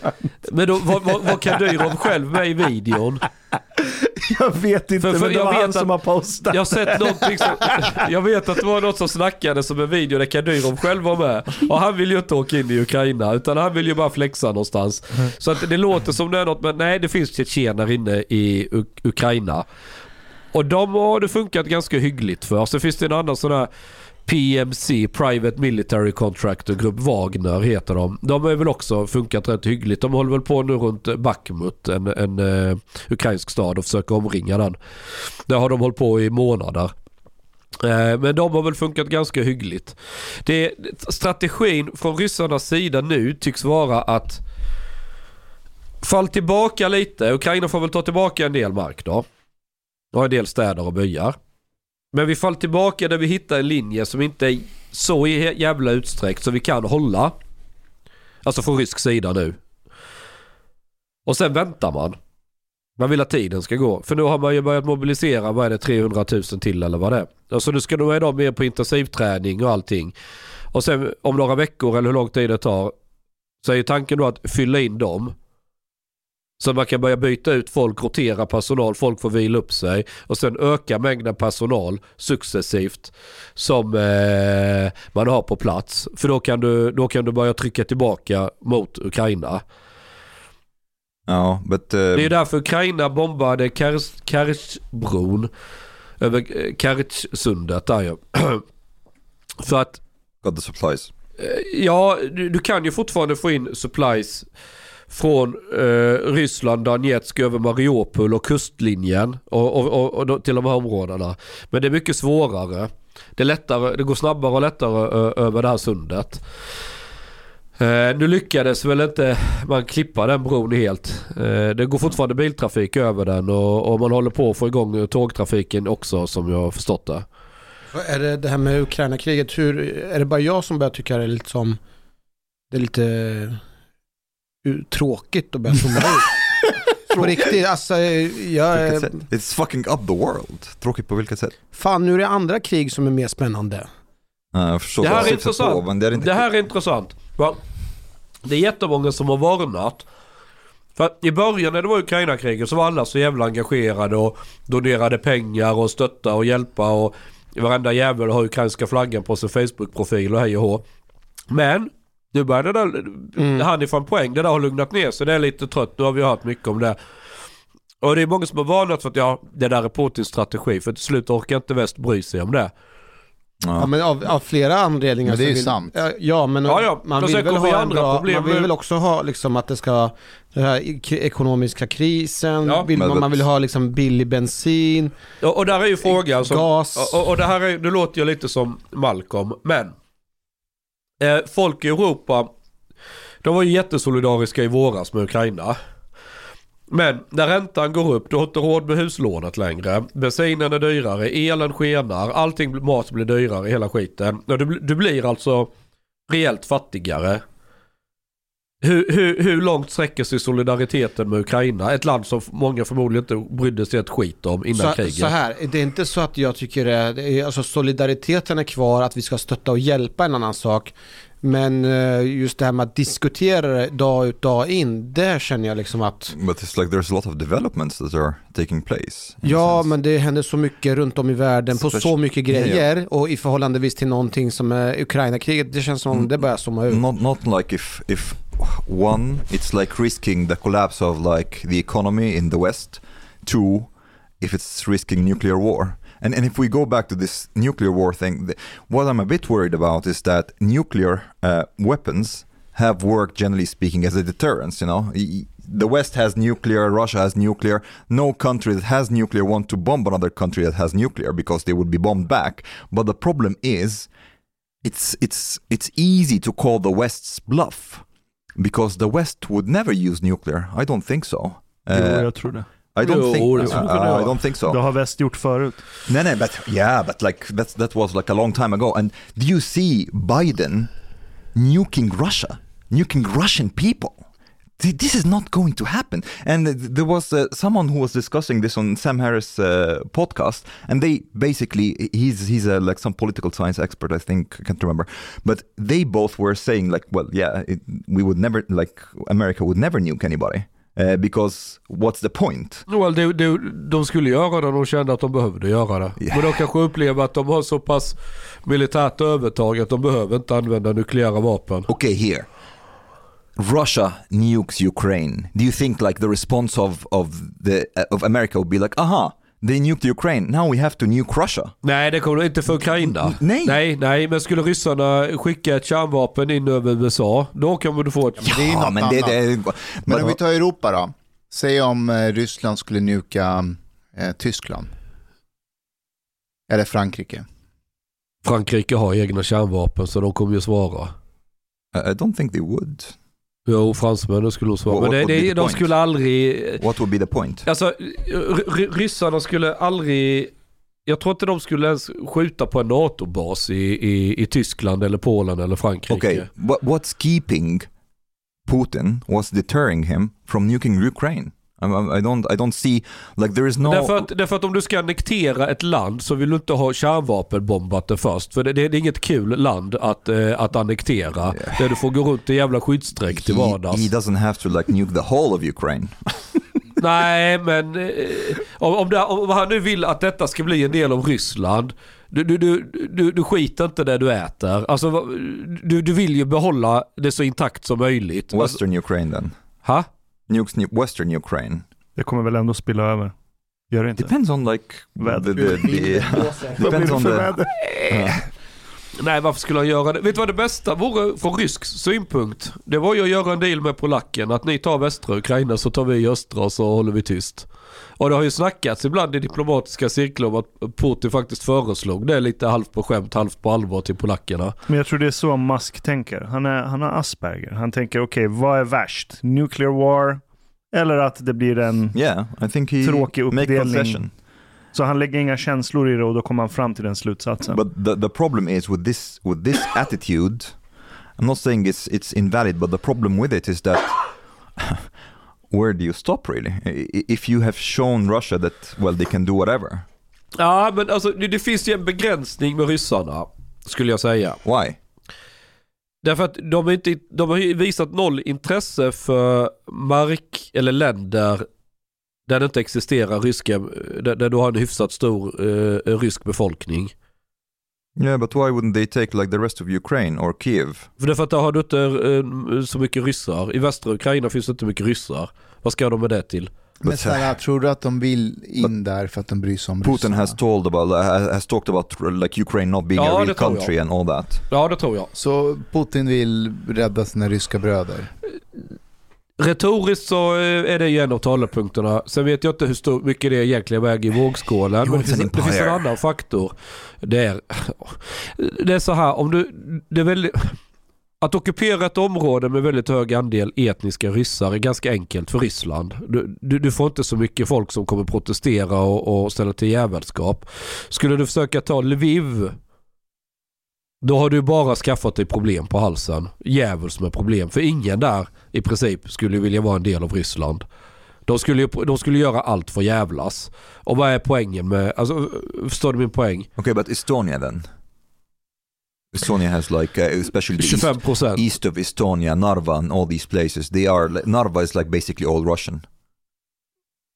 men då, var, var, var Kadyrov själv med i videon? Jag vet inte, För- för men det jag var vet han att- som har postat. Jag sett någonting som, Jag vet att det var något som snackades som en video där Kadyrov själv var med. Och han vill ju inte åka in i Ukraina utan han vill ju bara flexa någonstans. Så att det låter som det är något men nej det finns tjetjener inne i Uk- Ukraina. Och de har det funkat ganska hyggligt för. Så finns det en annan sån här PMC, Private Military Contractor Grupp Wagner heter de. De har väl också funkat rätt hyggligt. De håller väl på nu runt Bakhmut, en, en uh, ukrainsk stad och försöker omringa den. Där har de hållit på i månader. Eh, men de har väl funkat ganska hyggligt. Det, strategin från ryssarnas sida nu tycks vara att fall tillbaka lite. Ukraina får väl ta tillbaka en del mark då. Och en del städer och byar. Men vi faller tillbaka där vi hittar en linje som inte är så jävla utsträckt så vi kan hålla. Alltså från rysk sida nu. Och sen väntar man. Man vill att tiden ska gå. För nu har man ju börjat mobilisera, vad är det, 300 000 till eller vad det är. Alltså nu ska de vara med på intensivträning och allting. Och sen om några veckor eller hur lång tid det tar så är ju tanken då att fylla in dem. Så man kan börja byta ut folk, rotera personal, folk får vila upp sig och sen öka mängden personal successivt som eh, man har på plats. För då kan, du, då kan du börja trycka tillbaka mot Ukraina. No, but uh, Det är därför Ukraina bombade Karchbron över eh, Karchsundet där ju. För att got the supplies. eh, ja, du, du kan ju fortfarande få in supplies från eh, Ryssland, Donetsk över Mariupol och kustlinjen och, och, och, och till de här områdena. Men det är mycket svårare. Det, är lättare, det går snabbare och lättare ö, över det här sundet. Eh, nu lyckades väl inte man klippa den bron helt. Eh, det går fortfarande biltrafik över den och, och man håller på att få igång tågtrafiken också som jag har förstått det. Är det det här med Ukraina-kriget, hur, är det bara jag som börjar tycka det är lite som, det är lite tråkigt att börja zooma ut? På riktigt, alltså jag? It's fucking up the world. Tråkigt på vilket sätt? fan nu är det andra krig som är mer spännande. Jag förstår Det här är intressant. På, det är inte... Det här är intressant. Va? Det är jättemånga som har varnat. För att i början när det var Ukraina-kriget så var alla så jävla engagerade och donerade pengar och stötta och hjälpa och varenda jävel har ukrainska flaggan på sin Facebook-profil och hej och hå. Men nu börjar det där, Mm. Hanifan poäng, det där har lugnat ner sig. Det är lite trött, nu har vi hört mycket om det. Och det är många som har varnat för att ja, det där är Putins strategi för till slut orkar inte väst bry sig om det. Ja, men av, av flera anledningar. Men det är så ju vill, sant. Ja, Ja, men Ja, ja. man vill väl ha en andra bra, problem man vill väl också ha liksom att det ska, den här ek- ekonomiska krisen, Ja. vill Men man, man vill ha liksom billig bensin, Och, och där är ju frågan som... gas. Och, och det här är, nu låter jag lite som Malcolm, men eh, folk i Europa, de var ju jättesolidariska i våras med Ukraina. Men när räntan går upp, du har inte råd med huslånet längre. Bensinen är dyrare, elen skenar, allting, mat blir dyrare, hela skiten. Du, du blir alltså rejält fattigare. Hur, hur, hur långt sträcker sig solidariteten med Ukraina? Ett land som många förmodligen inte brydde sig ett skit om innan Så, kriget. så här, det är inte så att jag tycker det, alltså solidariteten är kvar, att vi ska stötta och hjälpa en annan sak. Men eh, just det här med att diskutera det dag ut dag in, det känner jag liksom att But it's like there's a lot of developments that are taking place. Ja, sense. men det händer så mycket runt om i världen på så mycket grejer och i förhållandevis till någonting som är Ukraina-kriget, det känns som Mm. det börjar zooma ut. Not not like if if one, it's like risking the collapse of like the economy in the West. Two, if it's risking nuclear war. And and if we go back to this nuclear war thing, the, what I'm a bit worried about is that nuclear uh, weapons have worked generally speaking as a deterrence. You know, the West has nuclear, Russia has nuclear. No country that has nuclear want to bomb another country that has nuclear because they would be bombed back. But the problem is it's it's it's easy to call the West's bluff because the West would never use nuclear. I don't think so. Jo, Uh, jag tror det. I don't Jo, think. det Uh, skulle kunna uh, vara. I don't think so. Det har väst gjort förut. No, no, but yeah, but like that's that was like a long time ago. And do you see Biden nuking Russia, nuking Russian people? Th- This is not going to happen. And th- there was uh, someone who was discussing this on Sam Harris' uh, podcast, and they basically he's he's a, like some political science expert, I think I can't remember, but they both were saying like, well, yeah, it, we would never like America would never nuke anybody uh, because what's the point? Well, det, det, de skulle göra det de kände att de behövde göra det. Ja. Men de kanske upplever att de har så pass militärt övertag att de behöver inte använda nukleära vapen. okay here russia nukes ukraine do you think like the response of of the uh, of america would be like aha they nuked ukraine now we have to nuke russia Nej, det kommer inte för Ukraina. Nej. nej. Nej, men skulle ryssarna skicka ett kärnvapen in över USA, då kommer du få ett... det är ju något men det, det, Men but- om vi tar Europa då. Säg om eh, Ryssland skulle nuka eh, Tyskland. Eller Frankrike. Frankrike har egna kärnvapen så de kommer ju svara. I don't think they would Jo, fransmännen skulle svara. What Men det, det, de skulle aldrig... what would be the point Alltså, ry- ry- ryssarna skulle aldrig... Jag tror inte de skulle ens skjuta på en NATO-bas i, i, i Tyskland eller Polen eller Frankrike. okay what, what's keeping putin what's deterring him from nuking ukraine I, I don't i don't see like there is no Därför, att, därför att om du ska annektera ett land så vill du inte ha kärnvapenbombat det först. För det, det, det är inget kul land att, eh, att annektera. Där du får gå runt i jävla skyddsdräkt till he, vardags. he doesn't have to like nuke the whole of ukraine Nej, men eh, om, om, det, om han nu vill att detta ska bli en del av Ryssland. Du, du, du, du, du skiter inte det du äter. Alltså, du, du vill ju behålla det så intakt som möjligt. Western ukraine then ha? Nukes nu- western ukraine Det kommer väl ändå spilla över. Gör det inte? Depends on like Väder. the, the, the Vad blir depends det on för the väder? Nej, varför skulle han göra det? Vet du vad det bästa vore från rysk synpunkt? Det var ju att göra en deal med polacken. Att ni tar västra Ukraina så tar vi östra och så håller vi tyst. Och det har ju snackats ibland i diplomatiska cirklar om att Putin faktiskt föreslog det lite halvt på skämt, halvt på allvar till polackerna. Men jag tror det är så Musk tänker. Han, är, han har Asperger. Han tänker okej, vad är värst? Nuclear war? Eller att det blir en... yeah I think he Tråkig uppdelning. Så han lägger inga känslor i det och då kommer han fram till den slutsatsen. but the the problem is with this with this attitude I'm not saying it's it's invalid but the problem with it is that where do you stop really if you have shown Russia that well they can do whatever Ja, men alltså det, det finns ju en begränsning med ryssarna. Skulle jag säga. why Därför att de, inte, de har visat noll intresse för mark eller länder där det inte existerar ryska, där, där du har en hyfsat stor eh, rysk befolkning. Yeah but why wouldn't they take like the rest of Ukraine or Kiev För därför att där har du inte eh, så mycket ryssar. I västra Ukraina finns det inte mycket ryssar. Vad ska de med det till? Men But, snälla, tror du att de vill in där för att de bryr sig om Putin ryssarna? has told about has has talked about like Ukraine not being Ja, a real jag. country and all that. Ja, det tror jag. Så Putin vill rädda sina ryska bröder? Retoriskt så eh, är det ju en av talepunkterna. Sen vet jag inte hur stor, mycket det egentligen väger i vågskålen. Men det finns, det finns en annan faktor. Det är, det är så här, om du... Det är väldigt, att ockupera ett område med väldigt hög andel etniska ryssar är ganska enkelt för Ryssland. Du, du, du får inte så mycket folk som kommer protestera och, och ställa till jävelskap. Skulle du försöka ta Lviv då har du bara skaffat dig problem på halsen. Djävuls med problem. För ingen där i princip skulle vilja vara en del av Ryssland. De skulle, de skulle göra allt för jävlas. Och vad är poängen med... Alltså, förstår du min poäng? Okay, but Estonia then. Estonia has like, uh, especially the east, 25 procent. east of Estonia, Narva, and all these places. They are Narva is like basically all Russian.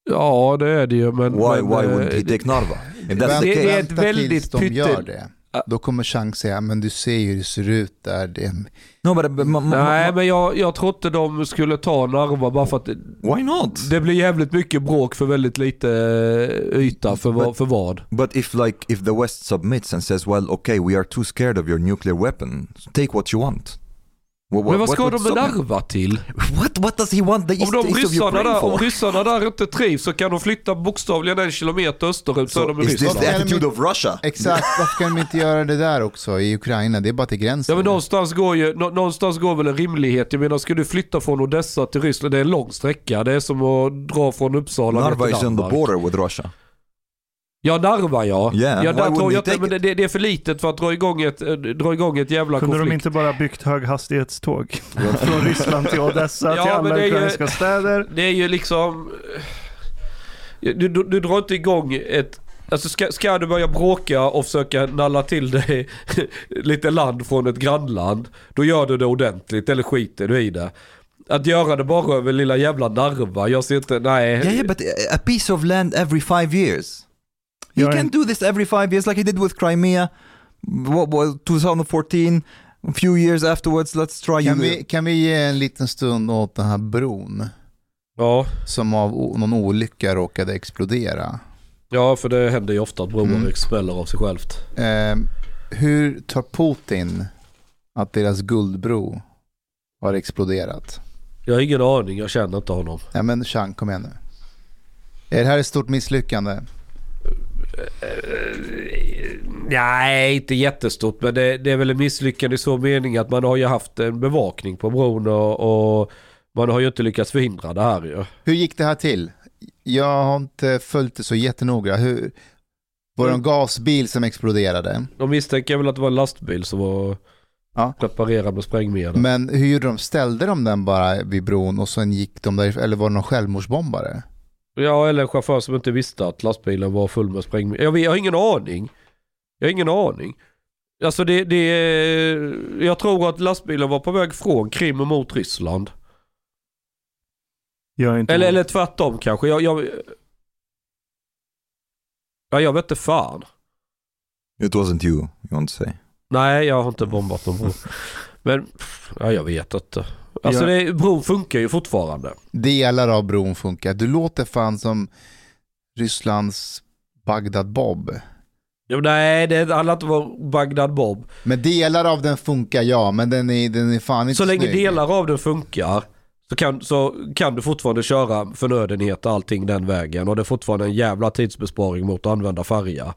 Ja, det är det ju. Men, Why? men, why eh, wouldn't he take Narva? If that's the det case. är ett väldigt tills det. Då kommer Chang säga, men du ser ju hur det ser ut där. Det. No, but, but ma- ma- Nej, men jag, jag tror inte de skulle ta Narva bara för att det, why not? det blir jävligt mycket bråk för väldigt lite eh, yta för, vad- för vad. But if like if the West submits and says, well, okay, we are too scared of your nuclear weapon, take what you want. What, Men vad ska would de med? Narva till? What what does he want the Om, de east of ryssarna där, om ryssarna där inte trivs så kan de flytta bokstavligen en kilometer österut så är de So i is this Ryssland. the Ryssland. attitude of Russia? Exakt, varför kan de inte göra det där också i Ukraina? Det är bara till gränsen. Ja men någonstans går ju, nå, någonstans går väl en rimlighet. Jag menar ska du flytta från Odessa till Ryssland, det är en lång sträcka. Det är som att dra från Uppsala Narva till is on the Danmark. border with Russia. Ja Narva ja. Yeah, ja why där tror jag inte, det, det det är för litet för att dra igång ett, eh, dra igång ett jävla Kunde konflikt. de inte bara byggt höghastighetståg? Från Ryssland till Odessa Ja, till alla det är ju- ukrainska städer. Det är ju liksom... Du, du, du drar inte igång ett... Alltså ska, ska du börja bråka och försöka nalla till dig lite land från ett grannland, då gör du det ordentligt eller skiter du i det. Att göra det bara över lilla jävla Narva, jag ser inte, nej. Yeah, yeah, but a piece of land every five years. Är- can do this every five years, like he did with Crimea. What, what, 2014, a few years afterwards, let's try Kan you. vi, kan vi ge en liten stund åt den här bron Ja, som av någon olycka råkade explodera? ja, för det händer ju ofta att broar Mm. exploderar av sig självt. Eh, hur tar Putin att deras guldbro har exploderat? Jag har ingen aning, jag känner inte honom. Ja men Chang, kom igen nu. Är det här ett stort misslyckande? Nej, inte jättestort, men det, det är väl en misslyckande i så mening att man har ju haft en bevakning på bron och, och man har ju inte lyckats förhindra det här ju. Hur gick det här till? Jag har inte följt det så jättenoga. Hur, var det en gasbil som exploderade? De misstänker väl att det var en lastbil som var Ja. preparerad med sprängmedel. Men hur gjorde de? Ställde de den bara vid bron och sen gick de där, eller var det någon självmordsbombare? Ja, eller en chaufför som inte visste att lastbilen var full med sprängmedel. Jag, jag har ingen aning. Jag har ingen aning. Alltså det, det Jag tror att lastbilen var på väg från Krim mot Ryssland. Jag är inte Eller, eller tvärtom kanske. Jag, jag... Ja, jag vet inte fan. It wasn't you, you want to say. Nej, jag har inte bombat någon bro. Men, ja, jag vet inte. Alltså det, bron funkar ju fortfarande. Delar av bron funkar. Du låter fan som Rysslands Bagdad Bob. Men nej, det handlar inte om Bagdad Bob. Men delar av den funkar ja, men den är, den är fan inte Så länge snygg. delar av den funkar så kan, så kan du fortfarande köra förnödenheter och allting den vägen. Och det är fortfarande en jävla tidsbesparing mot att använda färja.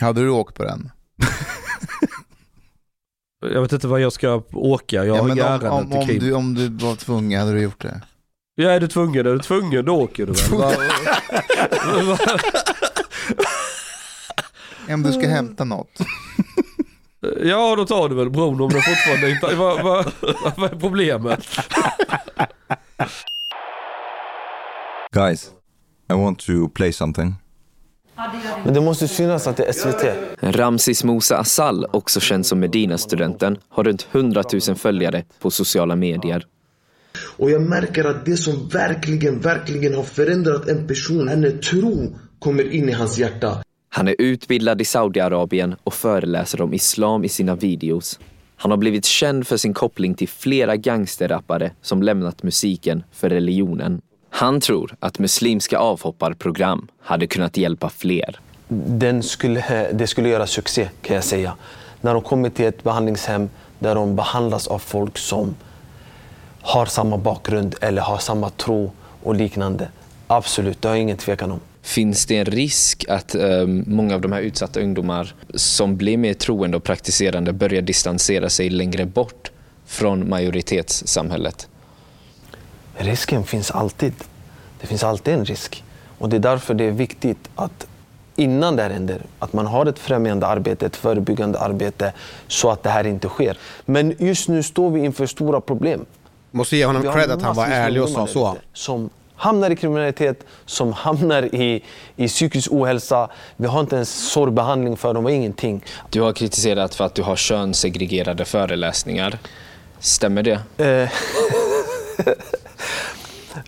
Hade du åkt på den? Jag vet inte vad jag ska åka. Jag ja, har men inga om, ärenden om, till om, Krim. du, om du var tvungen, hade du gjort det? Ja, är du tvungen? Är du tvungen då åker du väl? Om du ska hämta något. Ja, då tar du väl bron om det fortfarande inte... Vad va, vad är problemet? Guys, I want to play something. Men det måste synas att det är SVT. Ramsis Musa Asal, också känd som Medina-studenten, har runt 100 000 följare på sociala medier. Och jag märker att det som verkligen, verkligen har förändrat en person, hennes tro kommer in i hans hjärta. Han är utbildad i Saudiarabien och föreläser om islam i sina videos. Han har blivit känd för sin koppling till flera gangsterrappare som lämnat musiken för religionen. Han tror att muslimska avhopparprogram hade kunnat hjälpa fler. Den skulle, det skulle göra succé kan jag säga. När de kommer till ett behandlingshem där de behandlas av folk som har samma bakgrund eller har samma tro och liknande. Absolut, det har jag ingen tvekan om. Finns det en risk att eh, många av de här utsatta ungdomar som blir mer troende och praktiserande börjar distansera sig längre bort från majoritetssamhället? Risken finns alltid. Det finns alltid en risk. Och det är därför det är viktigt att innan det här händer, att man har ett främjande arbete, ett förebyggande arbete så att det här inte sker. Men just nu står vi inför stora problem. Måste ge honom cred att han var ärlig och sa så. Som hamnar i kriminalitet, som hamnar i, i psykisk ohälsa. Vi har inte ens sorgbehandling för dem, och ingenting. Du har kritiserat för att du har könssegregerade föreläsningar. Stämmer det?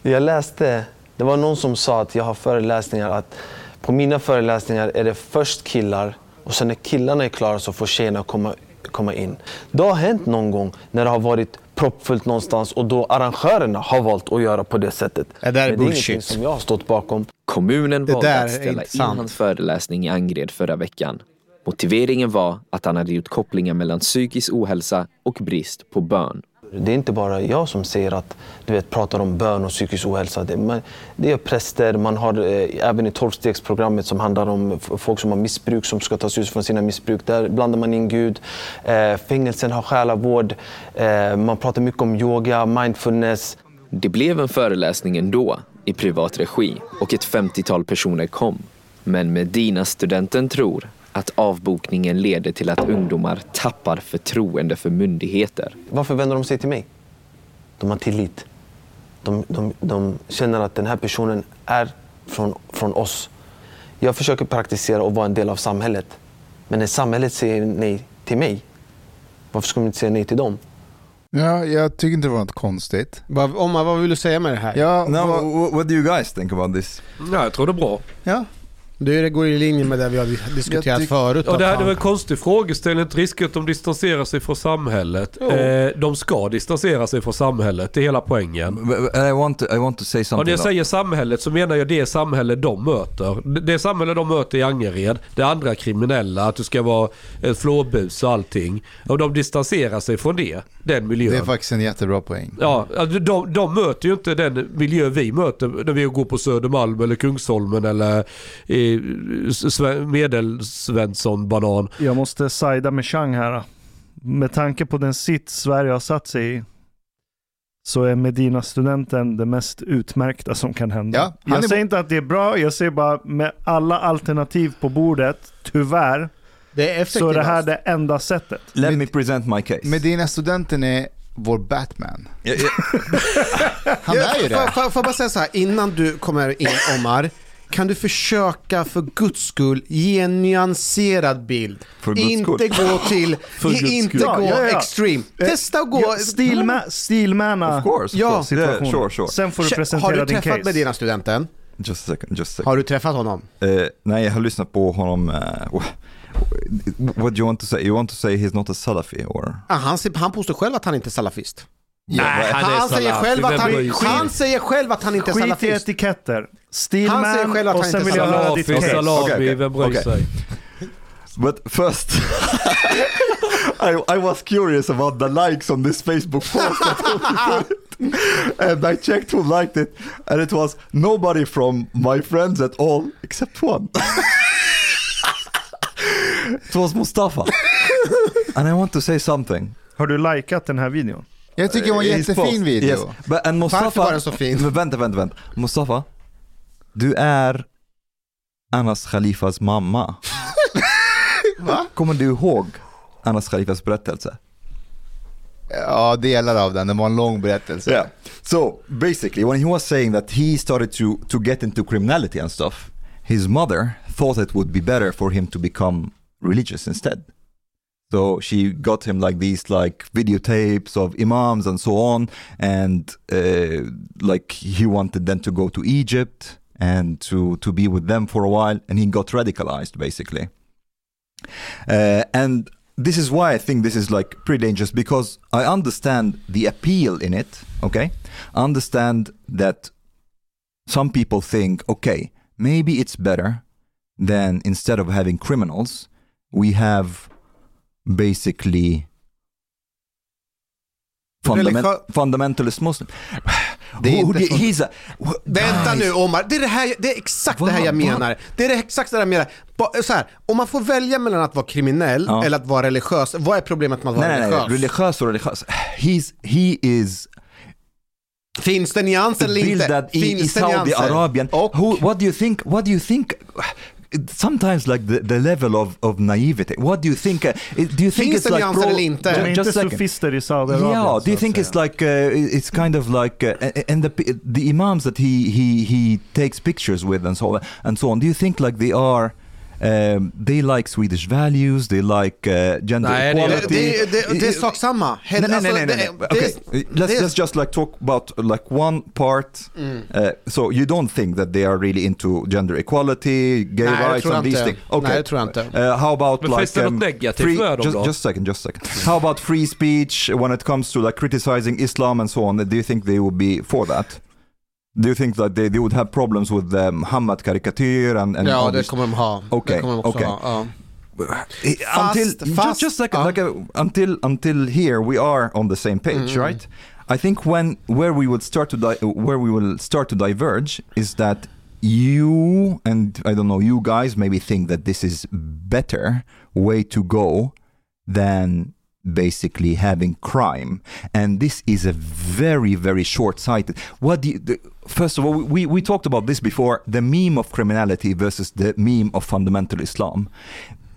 Jag läste, det var någon som sa att jag har föreläsningar att på mina föreläsningar är det först killar och sen när killarna är klara så får tjejerna komma, komma in. Det har hänt någon gång när det har varit proppfullt någonstans och då arrangörerna har valt att göra på det sättet. Det där är Men det är bullshit. ingenting som jag har stått bakom. Kommunen Det valde att ställa in hans föreläsning i Angered förra veckan. Motiveringen var att han hade gjort kopplingar mellan psykisk ohälsa och brist på bön. Det är inte bara jag som säger att du vet, pratar om bön och psykisk ohälsa. Det, man, det är präster, man har eh, även i tolvstegsprogrammet som handlar om folk som har missbruk som ska tas ut från sina missbruk. Där blandar man in Gud. Eh, fängelsen har själavård. Eh, man pratar mycket om yoga, mindfulness. Det blev en föreläsning ändå, i privat regi, och ett 50-tal personer kom. Men Medina-studenten tror att avbokningen leder till att ungdomar tappar förtroende för myndigheter. Varför vänder de sig till mig? De har tillit. De, de, de känner att den här personen är från, från oss. Jag försöker praktisera och vara en del av samhället. Men när samhället säger nej till mig, varför ska man inte säga nej till dem? Ja, jag tycker inte det var något konstigt. Vad, Omar, vad vill du säga med det här? Ja, No, vad- wh- what do you guys think about this? Ja, jag tror det är bra. ja. Det går i linje med det vi har diskuterat tyck- förut. Och det här det var en konstig frågeställning. Ett risk att de distanserar sig från samhället. Eh, de ska distansera sig från samhället. Det är hela poängen. I want to, I want to say Och när something. jag säger samhället så menar jag det samhälle de möter. Det- Det samhälle de möter i Angered. Det andra kriminella, att du ska vara ett flåbus och allting. Och de distanserar sig från det. Den miljön. Det är faktiskt en jättebra poäng. Ja, alltså de, de möter ju inte den miljö vi möter när vi går på Södermalm eller Kungsholmen eller i Medelsvensson-banan. Jag måste sida med Chang här. Med tanke på den sitt Sverige har satt sig i så är Medina-studenten det mest utmärkta som kan hända. Ja, han jag är säger inte att det är bra, jag säger bara med alla alternativ på bordet, tyvärr, Det är så är det här det enda sättet. Let me present my case. Medina studenten är vår Batman. Han är ju får- det. Får jag bara säga så här, innan du kommer in Omar. Kan du försöka för guds skull ge en nyanserad bild? För guds inte skull. gå till, guds inte skull. gå Ja, ja, ja. extreme. Testa att gå... Ja, stilma, stilmana Of course, of Ja. course. Yeah, sure, sure. Sen får du Har presentera du din träffat case. med dina studenten? Just a second, just a second. Har du träffat honom? Eh, nej, jag har lyssnat på honom. Uh, what do you want to say? You want to say he's not a Salafi or? Ah, han, han påstår själv att han inte är salafist. Nej, han är Han säger, själv att han, han säger själv att han inte är Skit i salafist. Etiketter. Han säger själv att och han sen inte vill jag höra ditt Salafi, case. salami, Okej, okej, vem bryr okej. sig? But first, I, I was curious about the likes on this Facebook post and I checked who liked it, and it was nobody from my friends at all except one. it was Mustafa. and I want to say something. Har du likat den här videon? Jag tycker det var en His jättefin post. video. Yes. But, and Mustafa, Varför var den så fin? Vänta, vänta, vänta. Mustafa, du är Anas Khalifas mamma. Va? Kommer du ihåg Anas Khalifas berättelse? Ja, delar av den. Det var en lång berättelse. Yeah. So basically, when he was saying that he started to to get into criminality and stuff, his mother thought it would be better for him to become religious instead. So she got him like these like videotapes of imams and so on, and uh, like he wanted then to go to Egypt and to to be with them for a while, and he got radicalized basically. Uh, and this is why I think this is like pretty dangerous because I understand the appeal in it. Okay, I understand that some people think, okay, maybe it's better than instead of having criminals, we have basically fundament, fundamentalist Muslim. Det är inte he's a, Vänta guys, nu Omar, det är, det här, det är exakt det här jag menar. Det är det exakt det här jag menar. Så här, om man får välja mellan att vara kriminell Ja. eller att vara religiös, vad är problemet med att vara Nej, nej, nej, religiös? religiös och religiös. He's, he is Finns det nyanser eller inte? bildad i, i? Saudiarabien. What do you think? What do you think? Sometimes like the, the level of, of naivety. What do you think? Uh, do you think Finns it's det like nyanser eller inte? De är inte sofister i Saudiarabien. Yeah, do you think it's like uh, it's kind of like uh, and the the imams that he he he takes pictures with and so and so on. Do you think like they are um, they like Swedish values? They like uh, gender Nej, equality? det, det, det är sak samma. Nej, nej, alltså, nej, nej, nej. Okay, let's det- let's just like talk about like one part. Mm. Uh, so you don't think that they are really into gender equality, gay Nej, rights, and these things? Okay. Nej, det tror jag inte. Uh, how about Men like finns det något negativt free, dem just, då? just a second, just a second. How about free speech when it comes to like criticizing Islam and so on? Do you think they would be for that? Do you think that they, they would have problems with the Muhammad caricature and, and Ja, all det kommer de ha. Okej, det kommer de också okej. ha. Ja. Uh, until Fast- fast- just, just like, ja. like a, until until here we are on the same page, Mm. right? I think when where we would start to di- where we will start to diverge is that you and I don't know you guys maybe think that this is better way to go than basically having crime. And this is a very very short-sighted. What do you, the, first of all we, we talked about this before. The meme of criminality versus the meme of fundamental islam.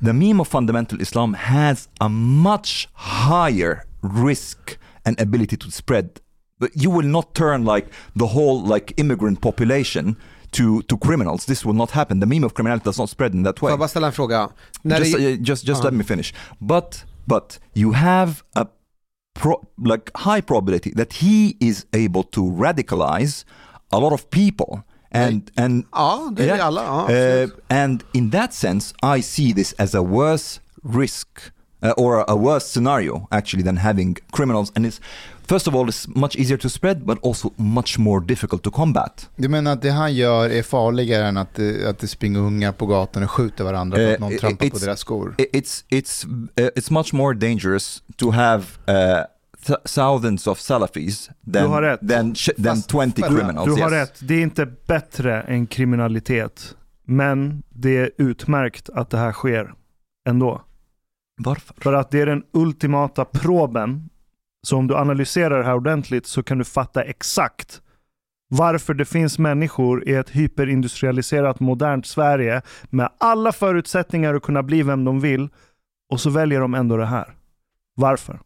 The meme of fundamental islam has a much higher risk and ability to spread. But you will not turn like the whole like immigrant population to to criminals. This will not happen. The meme of criminality does not spread in that Får way jag bara ställa en fråga? När just, det, uh, just just Ja. let me finish. But but you have a pro, like high probability that he is able to radicalize a lot of people and and är Yeah. uh, and in that sense I see this as a worse risk uh, or a worse scenario actually than having criminals and it's first of all it's much easier to spread but also much more difficult to combat. Du menar att det han gör är farligare än att, det- att det springer unga på gatan och skjuter varandra för att Eh, någon i- trampar på deras skor? It's it's uh, it's much more dangerous to have uh, th- thousands of Salafis than Du har rätt. than than Fast- 20 fast- criminals. Du har yes. rätt. Det är inte bättre än kriminalitet. Men det är utmärkt att det här sker ändå. Varför? För att det är den ultimata proben. Så om du analyserar det här ordentligt så kan du fatta exakt varför det finns människor i ett hyperindustrialiserat modernt Sverige med alla förutsättningar att kunna bli vem de vill och så väljer de ändå det här. Varför?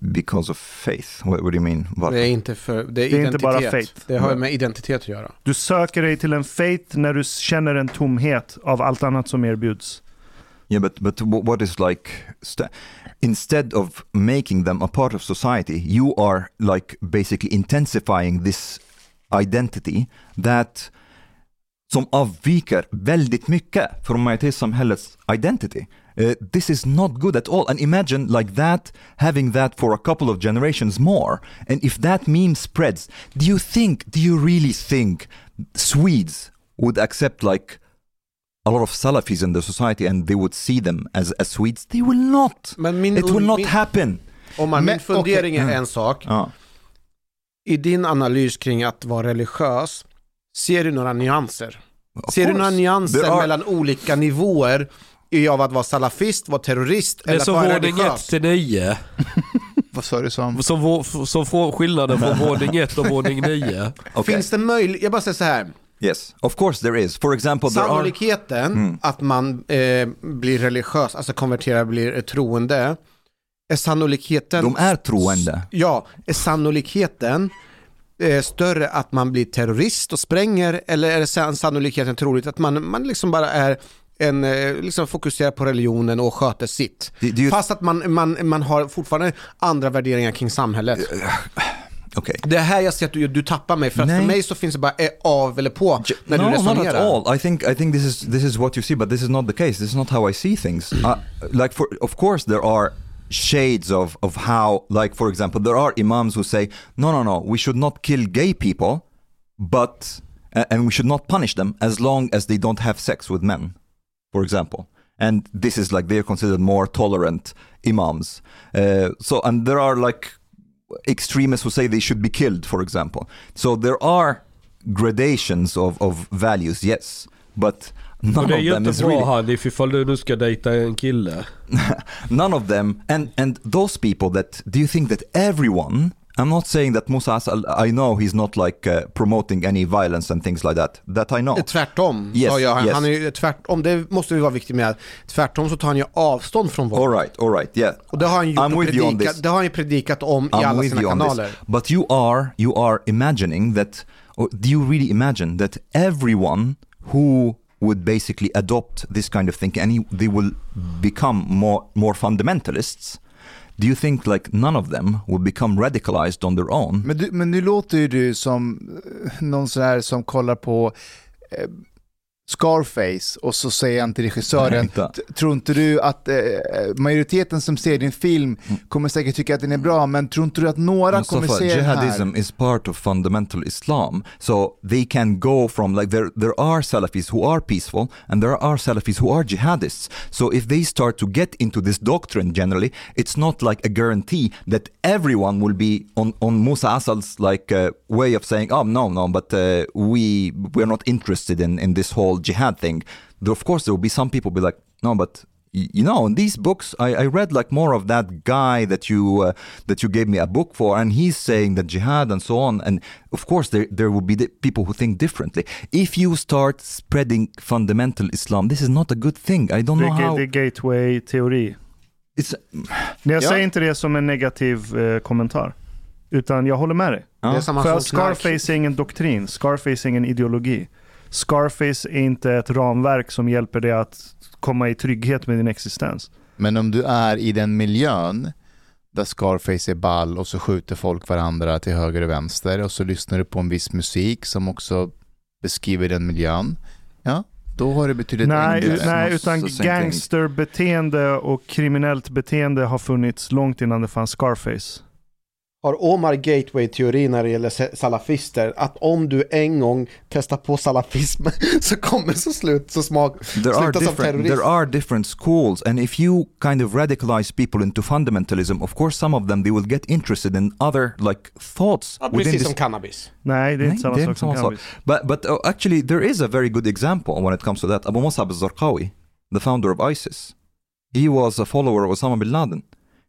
Because of faith. What, what do you mean? Varför? Det är inte, för, det är Det är inte bara faith. Det har med identitet att göra. Du söker dig till en faith när du känner en tomhet av allt annat som erbjuds. Yeah, but but what is like st- instead of making them a part of society, you are like basically intensifying this identity that som avviker väldigt mycket från majoritetssamhällets identity. Uh, this is not good at all. And imagine like that, having that for a couple of generations more. And if that meme spreads, do you think, do you really think Swedes would accept like a lot of Salafis in the society and they would see them as, as Swedes? They will not. Men min, It will not min, happen. om man, min fundering okej. är en sak. Ja. I din analys kring att vara religiös, ser du några nyanser? Of Ser du course. några nyanser are- mellan olika nivåer i av att vara salafist, vara terrorist Det är eller att som vara våning 1 religiös? till 9. Vad sa du Sam? Som, som får skillnaden från våning 1 och våning 9. Okay. Finns det möjlighet, jag bara säger så här. Yes, of course there is. For example, there are... Sannolikheten Mm. att man eh, blir religiös, alltså konverterar, blir eh, troende, är sannolikheten... De är troende. Ja, är sannolikheten eh, större att man blir terrorist och spränger eller är det san- sannolikheten troligt att man, man liksom bara är en, eh, liksom fokuserar på religionen och sköter sitt. Do- do you- Fast att man, man, man har fortfarande andra värderingar kring samhället. Okay. Det är här jag ser att du, du tappar mig, för att Nej. för mig så finns det bara av eller på när no, du not resonerar. at all. I think I think this is this is what you see, but this is not the case. This is not how I see things. Uh, like for of course there are shades of of how like for example there are imams who say no no no we should not kill gay people but a- and we should not punish them as long as they don't have sex with men, for example. And this is like they're considered more tolerant imams. Uh, so and there are like extremists who say they should be killed, for example. So there are gradations of, of values, yes, but none det är of them is really Hanif ifall du nu ska dejta en kille. none of them and and those people that do you think that everyone i'm not saying that musa Asal, i know he's not like uh, promoting any violence and things like that that i know Tvärtom. Yes, ja, ja, han, yes. han är ju tvärtom, det måste vi vara viktigt med. Tvärtom så tar han ju avstånd från våld. all right all right yeah Och det har han ju, predikat, det har han predikat om i I'm alla with sina you on this. kanaler. But you are you are imagining that do you really imagine that everyone who would basically adopt this kind of thinking and he, they will become more more fundamentalists do you think like none of them will become radicalized on their own? Men, du, men nu låter ju du som eh, någon sån här som kollar på eh, Scarface och så säger han till regissören, Vänta. "T- tror inte du att eh, majoriteten som ser din film kommer säkert tycka att den är bra, men tror inte du att några kommer Mustafa, se den här? jihadism is part of fundamental Islam. So they can go from like there there are Salafis who are peaceful and there are Salafis who are jihadists. So if they start to get into this doctrine generally, it's not like a guarantee that everyone will be on on Musa Asal's like uh, way of saying, oh no no, but uh, we we're not interested in in this whole jihad thing. Of course, there will be some people be like, no, but you know in these books I, I read like more of that guy that you uh, that you gave me a book for and he's saying that jihad and so on and of course there there will be the people who think differently if you start spreading fundamental islam this is not a good thing i don't Det know how det är gateway-teori. it's Jag Ja. säger inte det som en negativ eh, kommentar. Utan jag håller med dig. Det är samma För Scarface är ingen doktrin. Scarface är ingen ideologi. Scarface är inte ett ramverk som hjälper dig att komma i trygghet med din existens. Men om du är i den miljön där Scarface är ball och så skjuter folk varandra till höger och vänster och så lyssnar du på en viss musik som också beskriver den miljön. Ja, då har det betydligt Nej, enklare. nej utan gangsterbeteende och kriminellt beteende har funnits långt innan det fanns Scarface. Har Omar gateway-teori när det gäller salafister, att om du en gång testar på salafism så kommer så slut så smak, there are sluta som different terrorist. there are different schools and if you kind of radicalize people into fundamentalism of course some of them they will get interested in other like thoughts Ja, precis this som cannabis. Nej, det är inte samma sak som cannabis. But but uh, actually, there is a very good example when it comes to that. Abu Musab al-Zarqawi, the founder of ISIS, he was a follower of Osama bin Laden,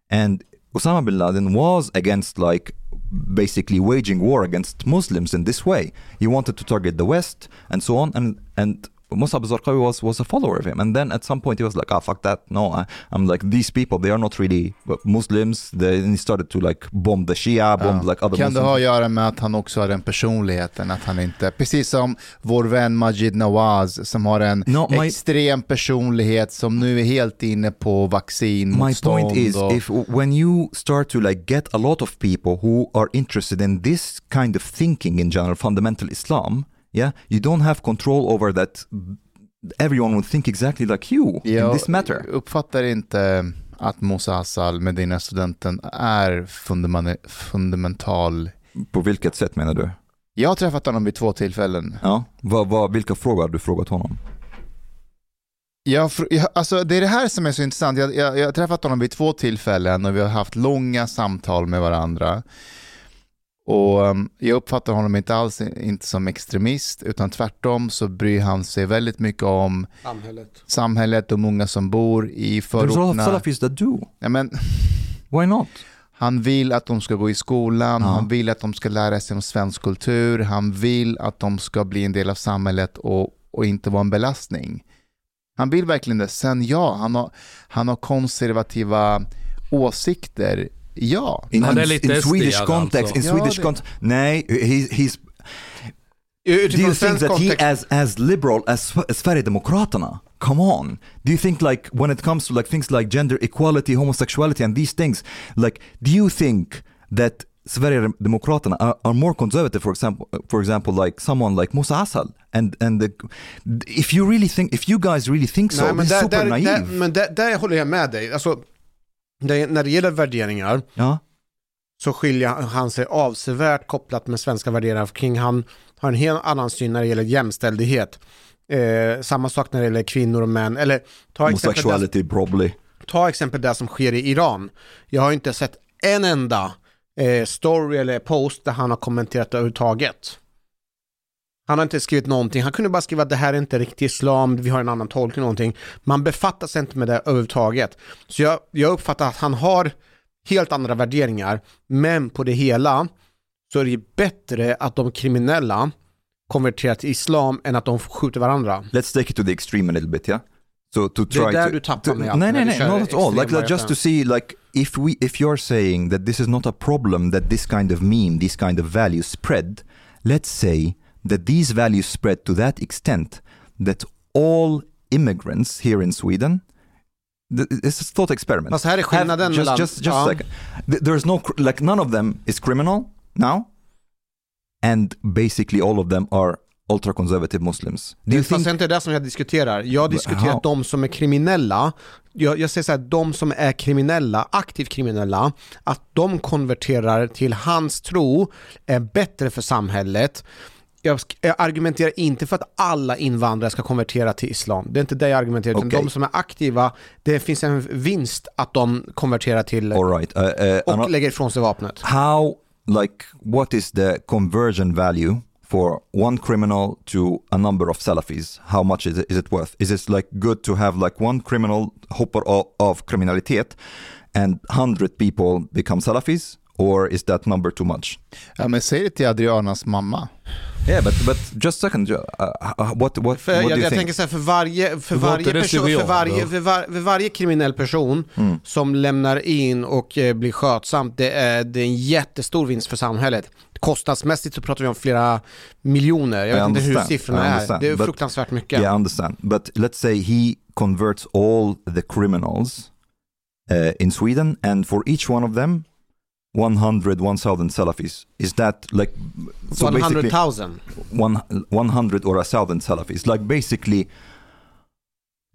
and Osama bin Laden was against like basically waging war against Muslims in this way. He wanted to target the West and so on, and and. Musab al-Zarqawi was, was a follower of him. And then at some point he was like ah fuck that. No I, I'm like these people they are not really Muslims. They, and he started to like bomb the Shia bomb Ja. like other Kan det Muslims. ha att göra med att han också har den personligheten, att han inte, precis som vår vän Majid Nawaz som har en No, my- extrem personlighet som nu är helt inne på vaccin, My point is, och, if when you start to like get a lot of people who are interested in this kind of thinking in general, fundamental Islam, yeah, you don't have control over that. Everyone will think exactly like you in jag this matter. uppfattar inte att Musa Assal, Medina-studenten, är fundamane- fundamental. På vilket sätt menar du? Jag har träffat honom vid två tillfällen. Ja, vad, vad, vilka frågor har du frågat honom? Jag, jag, alltså det är det här som är så intressant. Jag, jag, jag har träffat honom vid två tillfällen och vi har haft långa samtal med varandra. Och um, jag uppfattar honom inte alls inte som extremist, utan tvärtom så bryr han sig väldigt mycket om Samhället. samhället och många som bor i There's a förorterna. Salafis that do. Ja, men, Why not? han vill att de ska gå i skolan, Ja. han vill att de ska lära sig om svensk kultur, han vill att de ska bli en del av samhället och, och inte vara en belastning. Han vill verkligen det. Sen ja, han har, han har konservativa åsikter. Ja. In, Han är in, lite in Swedish SD-are context, in alltså. Swedish Ja, context, nej, he, he's Do Utifrån you think that he as as liberal as, as Sverigedemokraterna? Come on. Do you think like when it comes to like things like gender equality, homosexuality and these things, like do you think that Sverigedemokraterna are, are more conservative for example for example like someone like Musa Asal and and the, if you really think if you guys really think so, Nej, men this is där, super där, naive. där, men där, där håller jag med dig. Alltså, det, när det gäller värderingar ja. så skiljer han sig avsevärt kopplat med svenska värderingar kring han har en helt annan syn när det gäller jämställdhet. Eh, samma sak när det gäller kvinnor och män. Eller ta exempel, där, Homosexuality probably. ta exempel det som sker i Iran. Jag har inte sett en enda eh, story eller post där han har kommenterat det överhuvudtaget. Han har inte skrivit någonting, han kunde bara skriva att det här är inte riktigt islam, vi har en annan tolkning någonting. Man befattar sig inte med det överhuvudtaget. Så jag, jag uppfattar att han har helt andra värderingar, men på det hela så är det bättre att de kriminella konverterar till islam än att de skjuter varandra. Let's take it to the extreme a little bit, yeah? So to Det är try där to, du tappar to, mig Nej, nej, nej, not at all. Like, like just to see, like, if we, if you're saying that this is not a problem that this kind of meme, this kind of values spread, let's say that these values spread to that extent that all immigrants here in Sweden it's a thought experiment. Fast här är skillnaden just, mellan- just, just ja. a second. Th- There's no, like none of them is criminal now and basically all of them are ultra-conservative Muslims. Do Fast think det är inte det som jag diskuterar. Jag diskuterar How? de som är kriminella. Jag, jag säger så här, de som är kriminella, aktivt kriminella, att de konverterar till hans tro är bättre för samhället. Jag, jag argumenterar inte för att alla invandrare ska konvertera till islam. Det är inte det jag argumenterar, Okej. de som är aktiva, det finns en vinst att de konverterar till right? Uh, uh, och lägger ifrån sig vapnet. how like what is the conversion value for one criminal to a number of salafis how much is it, is it worth is it like good to have like one criminal hopper of, of criminalitet and 100 people become salafis or is that number too much Ja, men säg det till Adrianas mamma. yeah but but just a second uh, uh, what what, För what jag, do you jag think tänker så här, för varje, för Var varje, person, för varje, för, var, för varje kriminell person Mm. som lämnar in och eh, blir skötsamt, det är, det är en jättestor vinst för samhället. Kostnadsmässigt så pratar vi om flera miljoner, jag vet inte hur siffrorna är. Det är but- fruktansvärt mycket. Yeah, I understand. But let's say he converts all the criminals uh, in Sweden, and for each one of them, 100, 1,000 Salafis. Is that like so basically 100,000. one, 100 or a thousand Salafis? Like basically,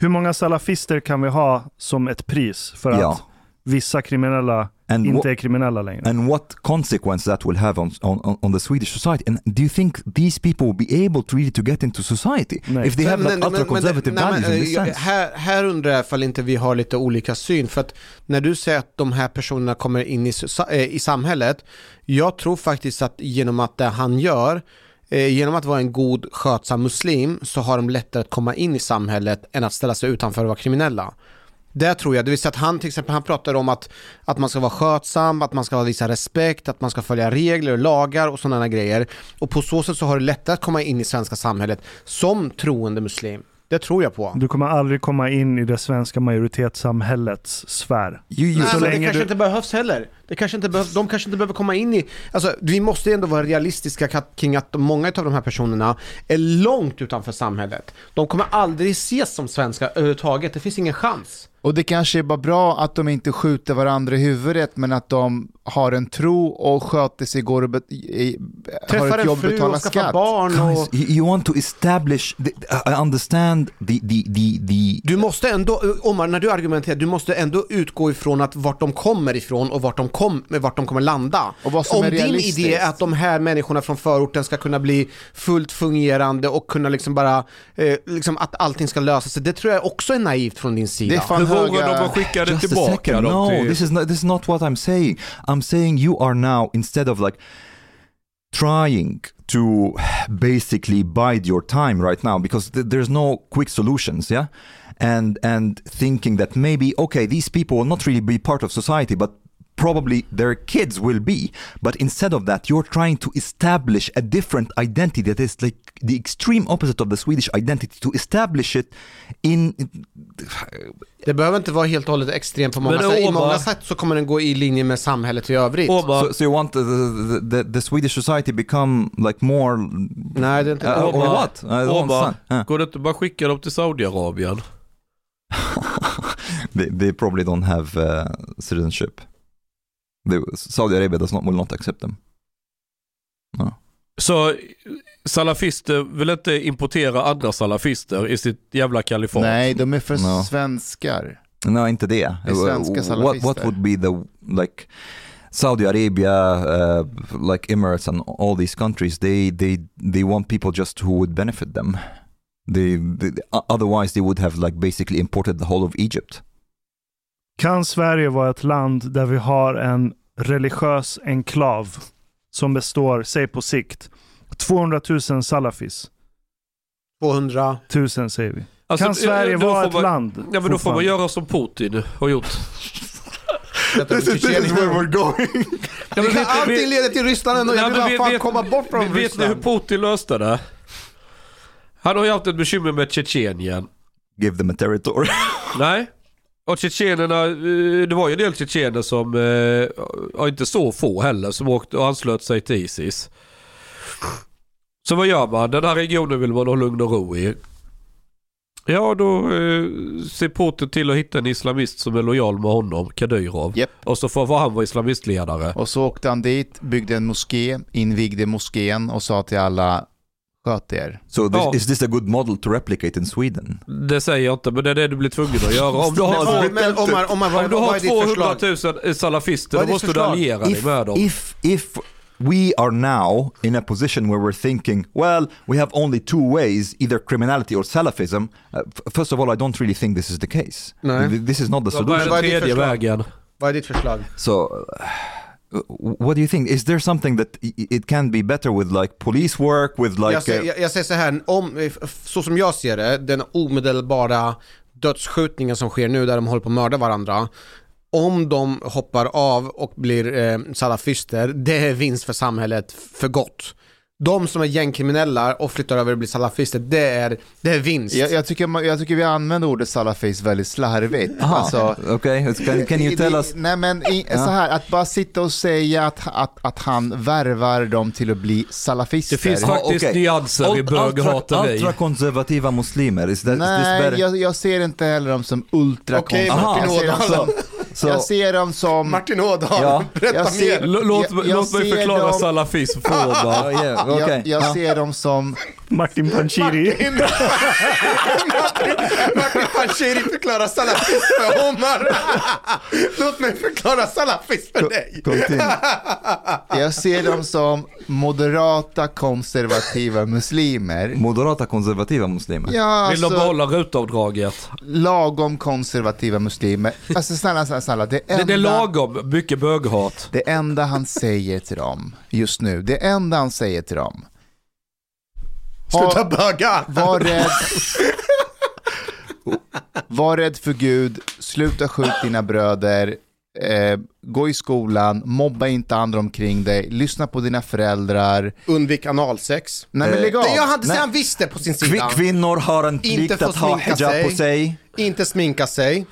Hur många salafister kan vi ha som ett pris för att Ja. vissa kriminella and inte what är kriminella längre? and what consequence that will have on, on on the Swedish society? And do you think these people will be able to really to get into society Nej. if they have like Men- ultra-conservative nej, men, values in this eh, sense? här, här undrar jag ifall inte vi har lite olika syn. För att när du säger att de här personerna kommer in i, eh, i samhället, jag tror faktiskt att genom att det han gör, eh, genom att vara en god skötsam muslim, så har de lättare att komma in i samhället än att ställa sig utanför och vara kriminella. Det tror jag, det vill säga att han till exempel, han pratar om att, att man ska vara skötsam, att man ska visa respekt, att man ska följa regler och lagar och sådana grejer. Och på så sätt så har du lättare att komma in i svenska samhället som troende muslim. Det tror jag på. Du kommer aldrig komma in i det svenska majoritetssamhällets sfär. You, you, Nej, så men det länge kanske du- inte behövs heller. Det kanske inte behövs, de kanske inte behöver komma in i... Alltså, vi måste ändå vara realistiska ka- kring att många av de här personerna är långt utanför samhället. De kommer aldrig ses som svenskar överhuvudtaget, det finns ingen chans. Och det kanske är bara bra att de inte skjuter varandra i huvudet, men att de har en tro och sköter sig, går och i, har Träffar ett en jobb, fru betalar skatt. barn Guys, och... you, you want to establish. The, I understand the the the the. Du måste ändå, Omar, när du argumenterar, du måste ändå utgå ifrån att vart de kommer ifrån och vart de, kom, vart de kommer landa. Och vad som Om är din idé är att de här människorna från förorten ska kunna bli fullt fungerande och kunna liksom bara, eh, liksom att allting ska lösa sig, det tror jag också är naivt från din sida. Det är fan Hur vågar de att skicka det tillbaka second. No, till... this is not. This is not what I'm saying. I'm saying you are now instead of like trying to basically bide your time right now because th- there's no quick solutions. Yeah, and and thinking that maybe okay these people will not really be part of society, but probably their kids will be but instead of that you're trying to establish a different identity that is like the extreme opposite of the swedish identity to establish it in Det behöver inte vara helt och hållet extremt på många sätt. I många sätt så kommer den gå i linje med samhället i övrigt. Omar, So, so you want the, the, the, the Swedish society become like more... Nej, det är inte Uh, or Omar- what? Omar, understand. Yeah. går det inte bara skicka dem till Saudiarabien? they, they probably don't have uh, citizenship. They, Saudi Arabia does not, will not accept them. Så salafister vill inte importera andra salafister i sitt jävla kalifat? Nej, de är för No. svenskar. No, inte det. Det är svenska what, salafister. what would be the, like, Saudi Arabia, uh, like Emirates and all these countries, they they they want people just who would benefit them. They, they otherwise they would have like basically imported the whole of Egypt. Kan Sverige vara ett land där vi har en religiös enklav som består, säg på sikt, 200 000 salafis? 200 000 säger vi. Alltså, kan Sverige vara ett man- land? Ja men då får man göra som Putin har gjort. This is, this is where we're going. Ja, men vet- Allting vet- leder till Ryssland ändå. Jag Ja, vill bara vet- fan vet- komma bort från Vet ni hur Ryssland. Putin löste det? Han har ju haft ett bekymmer med Tjetjenien. Give them a territory. Nej. Och tjetjenerna, eh, det var ju en del tjetjener som, eh, och inte så få heller, som åkte och anslöt sig till Isis. Så vad gör man? Den här regionen vill man ha lugn och ro i. Ja, då eh, ser Putin till att hitta en islamist som är lojal med honom, Kadyrov. Japp. Och så får får han vara islamistledare. Och så åkte han dit, byggde en moské, invigde moskén och sa till alla sköt er. So this, Ja. is this a good model to replicate in Sweden? Det säger jag inte, men det är det du blir tvungen att göra. Om du har, Men, men Omar, Omar, vad, om du har är ditt 200 förslag? 000 salafister, då måste du alliera dig if, med dem. if if we are now in a position where we're thinking, well, we have only two ways, either criminality or Salafism. Uh, first of all, I don't really think this is the case. Nej. Th- This is not the Vad är solution. vad den är ditt tredje förslag? vägen? Vad är ditt förslag? So, uh, what do you think? Is there something that it can be better with, like police work, with like? jag, säger, uh, jag, jag säger så här, om, så som jag ser det, den omedelbara dödsskjutningen som sker nu där de håller på att mörda varandra. Om de hoppar av och blir eh, salafister, det är vinst för samhället för gott. De som är gängkriminella och flyttar över och blir salafister, det är, det är vinst. Jag, jag, tycker, jag tycker vi använder ordet salafis väldigt slarvigt. aha, Alltså, okay, can, can you tell us? Nej men i, så här, att bara sitta och säga att, att, att han värvar dem till att bli salafister. Det finns faktiskt okej. nyanser i böghateri. Ultrakonservativa muslimer, is that is this Nej, better? jag, jag ser inte heller dem som ultra Okej, Martin jag, ser dem Ådahl. som. Martin Ådahl, Ja, berätta jag ser- mer. Låt, Jag- jag låt mig förklara dem- salafism för okay. Jag, jag Ja. ser dem som... Martin Panshiri. Martin Panshiri förklarar salafism för Omar. Låt mig förklara salafism för dig. Jag ser dem som moderata konservativa muslimer. Moderata konservativa muslimer. Ja, Vill de alltså, behålla rutavdraget? lagom konservativa muslimer. Alltså snälla, snälla, snälla. Det Det, enda, det är lagom mycket böghat. det enda han säger till dem just nu, det enda han säger till dem. Sluta böga. Var rädd. Var rädd för Gud, sluta skjut dina bröder, eh, gå i skolan, mobba inte andra omkring dig, lyssna på dina föräldrar. Undvik analsex. Nej men Eh, lägg av. Det jag hade Nej. han visste på sin sida. kvinnor har en Inte plikt att ha hijab sig. på sig. Inte sminka sig.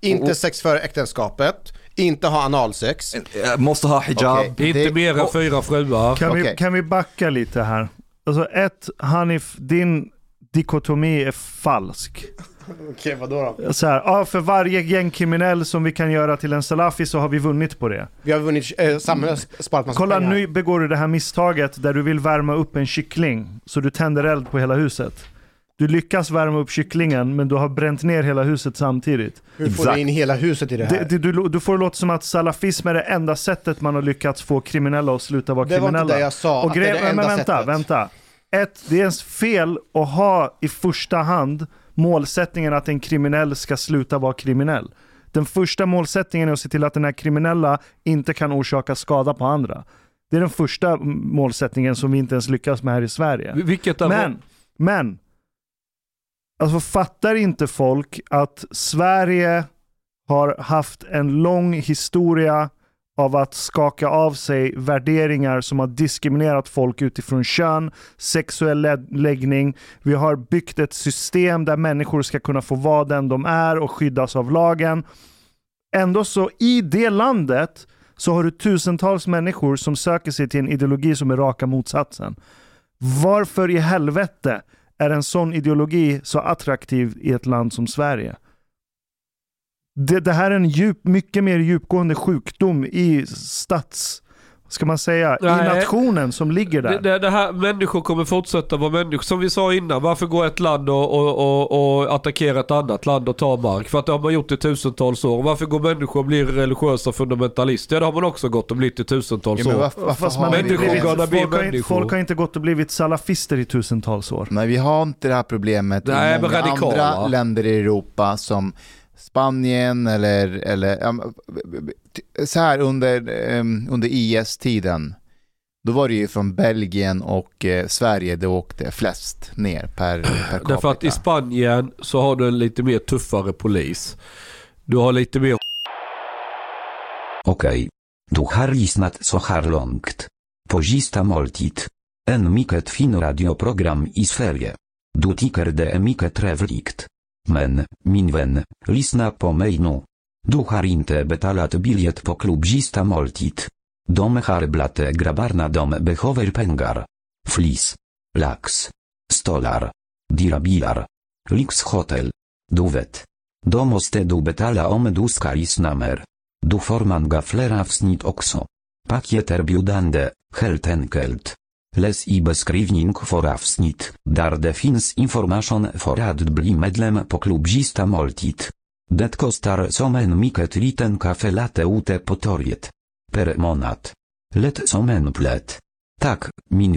Inte sex före äktenskapet. Inte ha analsex. Eh, Måste ha hijab. Okej. Inte mer än fyra fruar. Kan, vi, Okej. kan vi backa lite här? Alltså ett, Hanif, din dikotomi är falsk. Okej, vadå då? Så här, ja, för varje gängkriminell som vi kan göra till en salafi så har vi vunnit på det. Vi har vunnit eh, samhället, sparat massa Kolla pengar. nu begår du det här misstaget där du vill värma upp en kyckling så du tänder eld på hela huset. Du lyckas värma upp kycklingen men du har bränt ner hela huset samtidigt. Hur får du in hela huset i det här? Det, det, du, du får det låta som att salafism är det enda sättet man har lyckats få kriminella att sluta vara Det var kriminella. inte det jag sa, Och att det är det enda men vänta, sättet. vänta. Ett, det är ens fel att ha i första hand målsättningen att en kriminell ska sluta vara kriminell. Den första målsättningen är att se till att den här kriminella inte kan orsaka skada på andra. Det är den första målsättningen som vi inte ens lyckas med här i Sverige. Vilket Men, men. Alltså fattar inte folk att Sverige har haft en lång historia av att skaka av sig värderingar som har diskriminerat folk utifrån kön, sexuell läggning. Vi har byggt ett system där människor ska kunna få vara den de är och skyddas av lagen. Ändå så i det landet så har du tusentals människor som söker sig till en ideologi som är raka motsatsen. Varför i helvete är en sån ideologi så attraktiv i ett land som Sverige? Det, det här är en djup, mycket mer djupgående sjukdom i stats, ska man säga, i Nej. nationen som ligger där. Det, det, det här, människor kommer fortsätta vara människor. Som vi sa innan, varför går ett land och, och, och, och attackerar ett annat land och tar mark? För att det har man gjort i tusentals år. Varför går människor och blir religiösa fundamentalister? Ja det har man också gått och blivit i tusentals Ja, men år. varför, varför Fast har man har Människor blivit, folk, har inte, människor. folk har inte gått och blivit salafister i tusentals år. Nej, vi har inte det här problemet Nej, i många radikala. andra länder i Europa som Spanien eller, eller så här under, em, under IS-tiden. Då var det ju från Belgien och eh, Sverige det åkte flest ner per, per capita. Därför att i Spanien så har du en lite mer tuffare polis. Du har lite mer Okej. Du har lyssnat så här långt. På sista måltid. En mycket fin radioprogram i Sverige. Du tycker det är mycket trevligt. Men, min vän, lyssna på mig nu. Du har inte betalat biljett på klubb moltit. måltid. De har dom grabbarna de behöver pengar. Flis. Lax. Stolar. Dyra bilar. Lyxhotel. Du vet. Då måste du betala om du ska lyssna mer. Du får många fler avsnitt också. Paket erbjudande, helt. Läs i beskrivning för avsnitt, där det finns information för att bli medlem på klubb moltit. Måltid. Det kostar som en mycket liten kafe late ute på torget. Per månad. Lätt som en plätt. Tak, min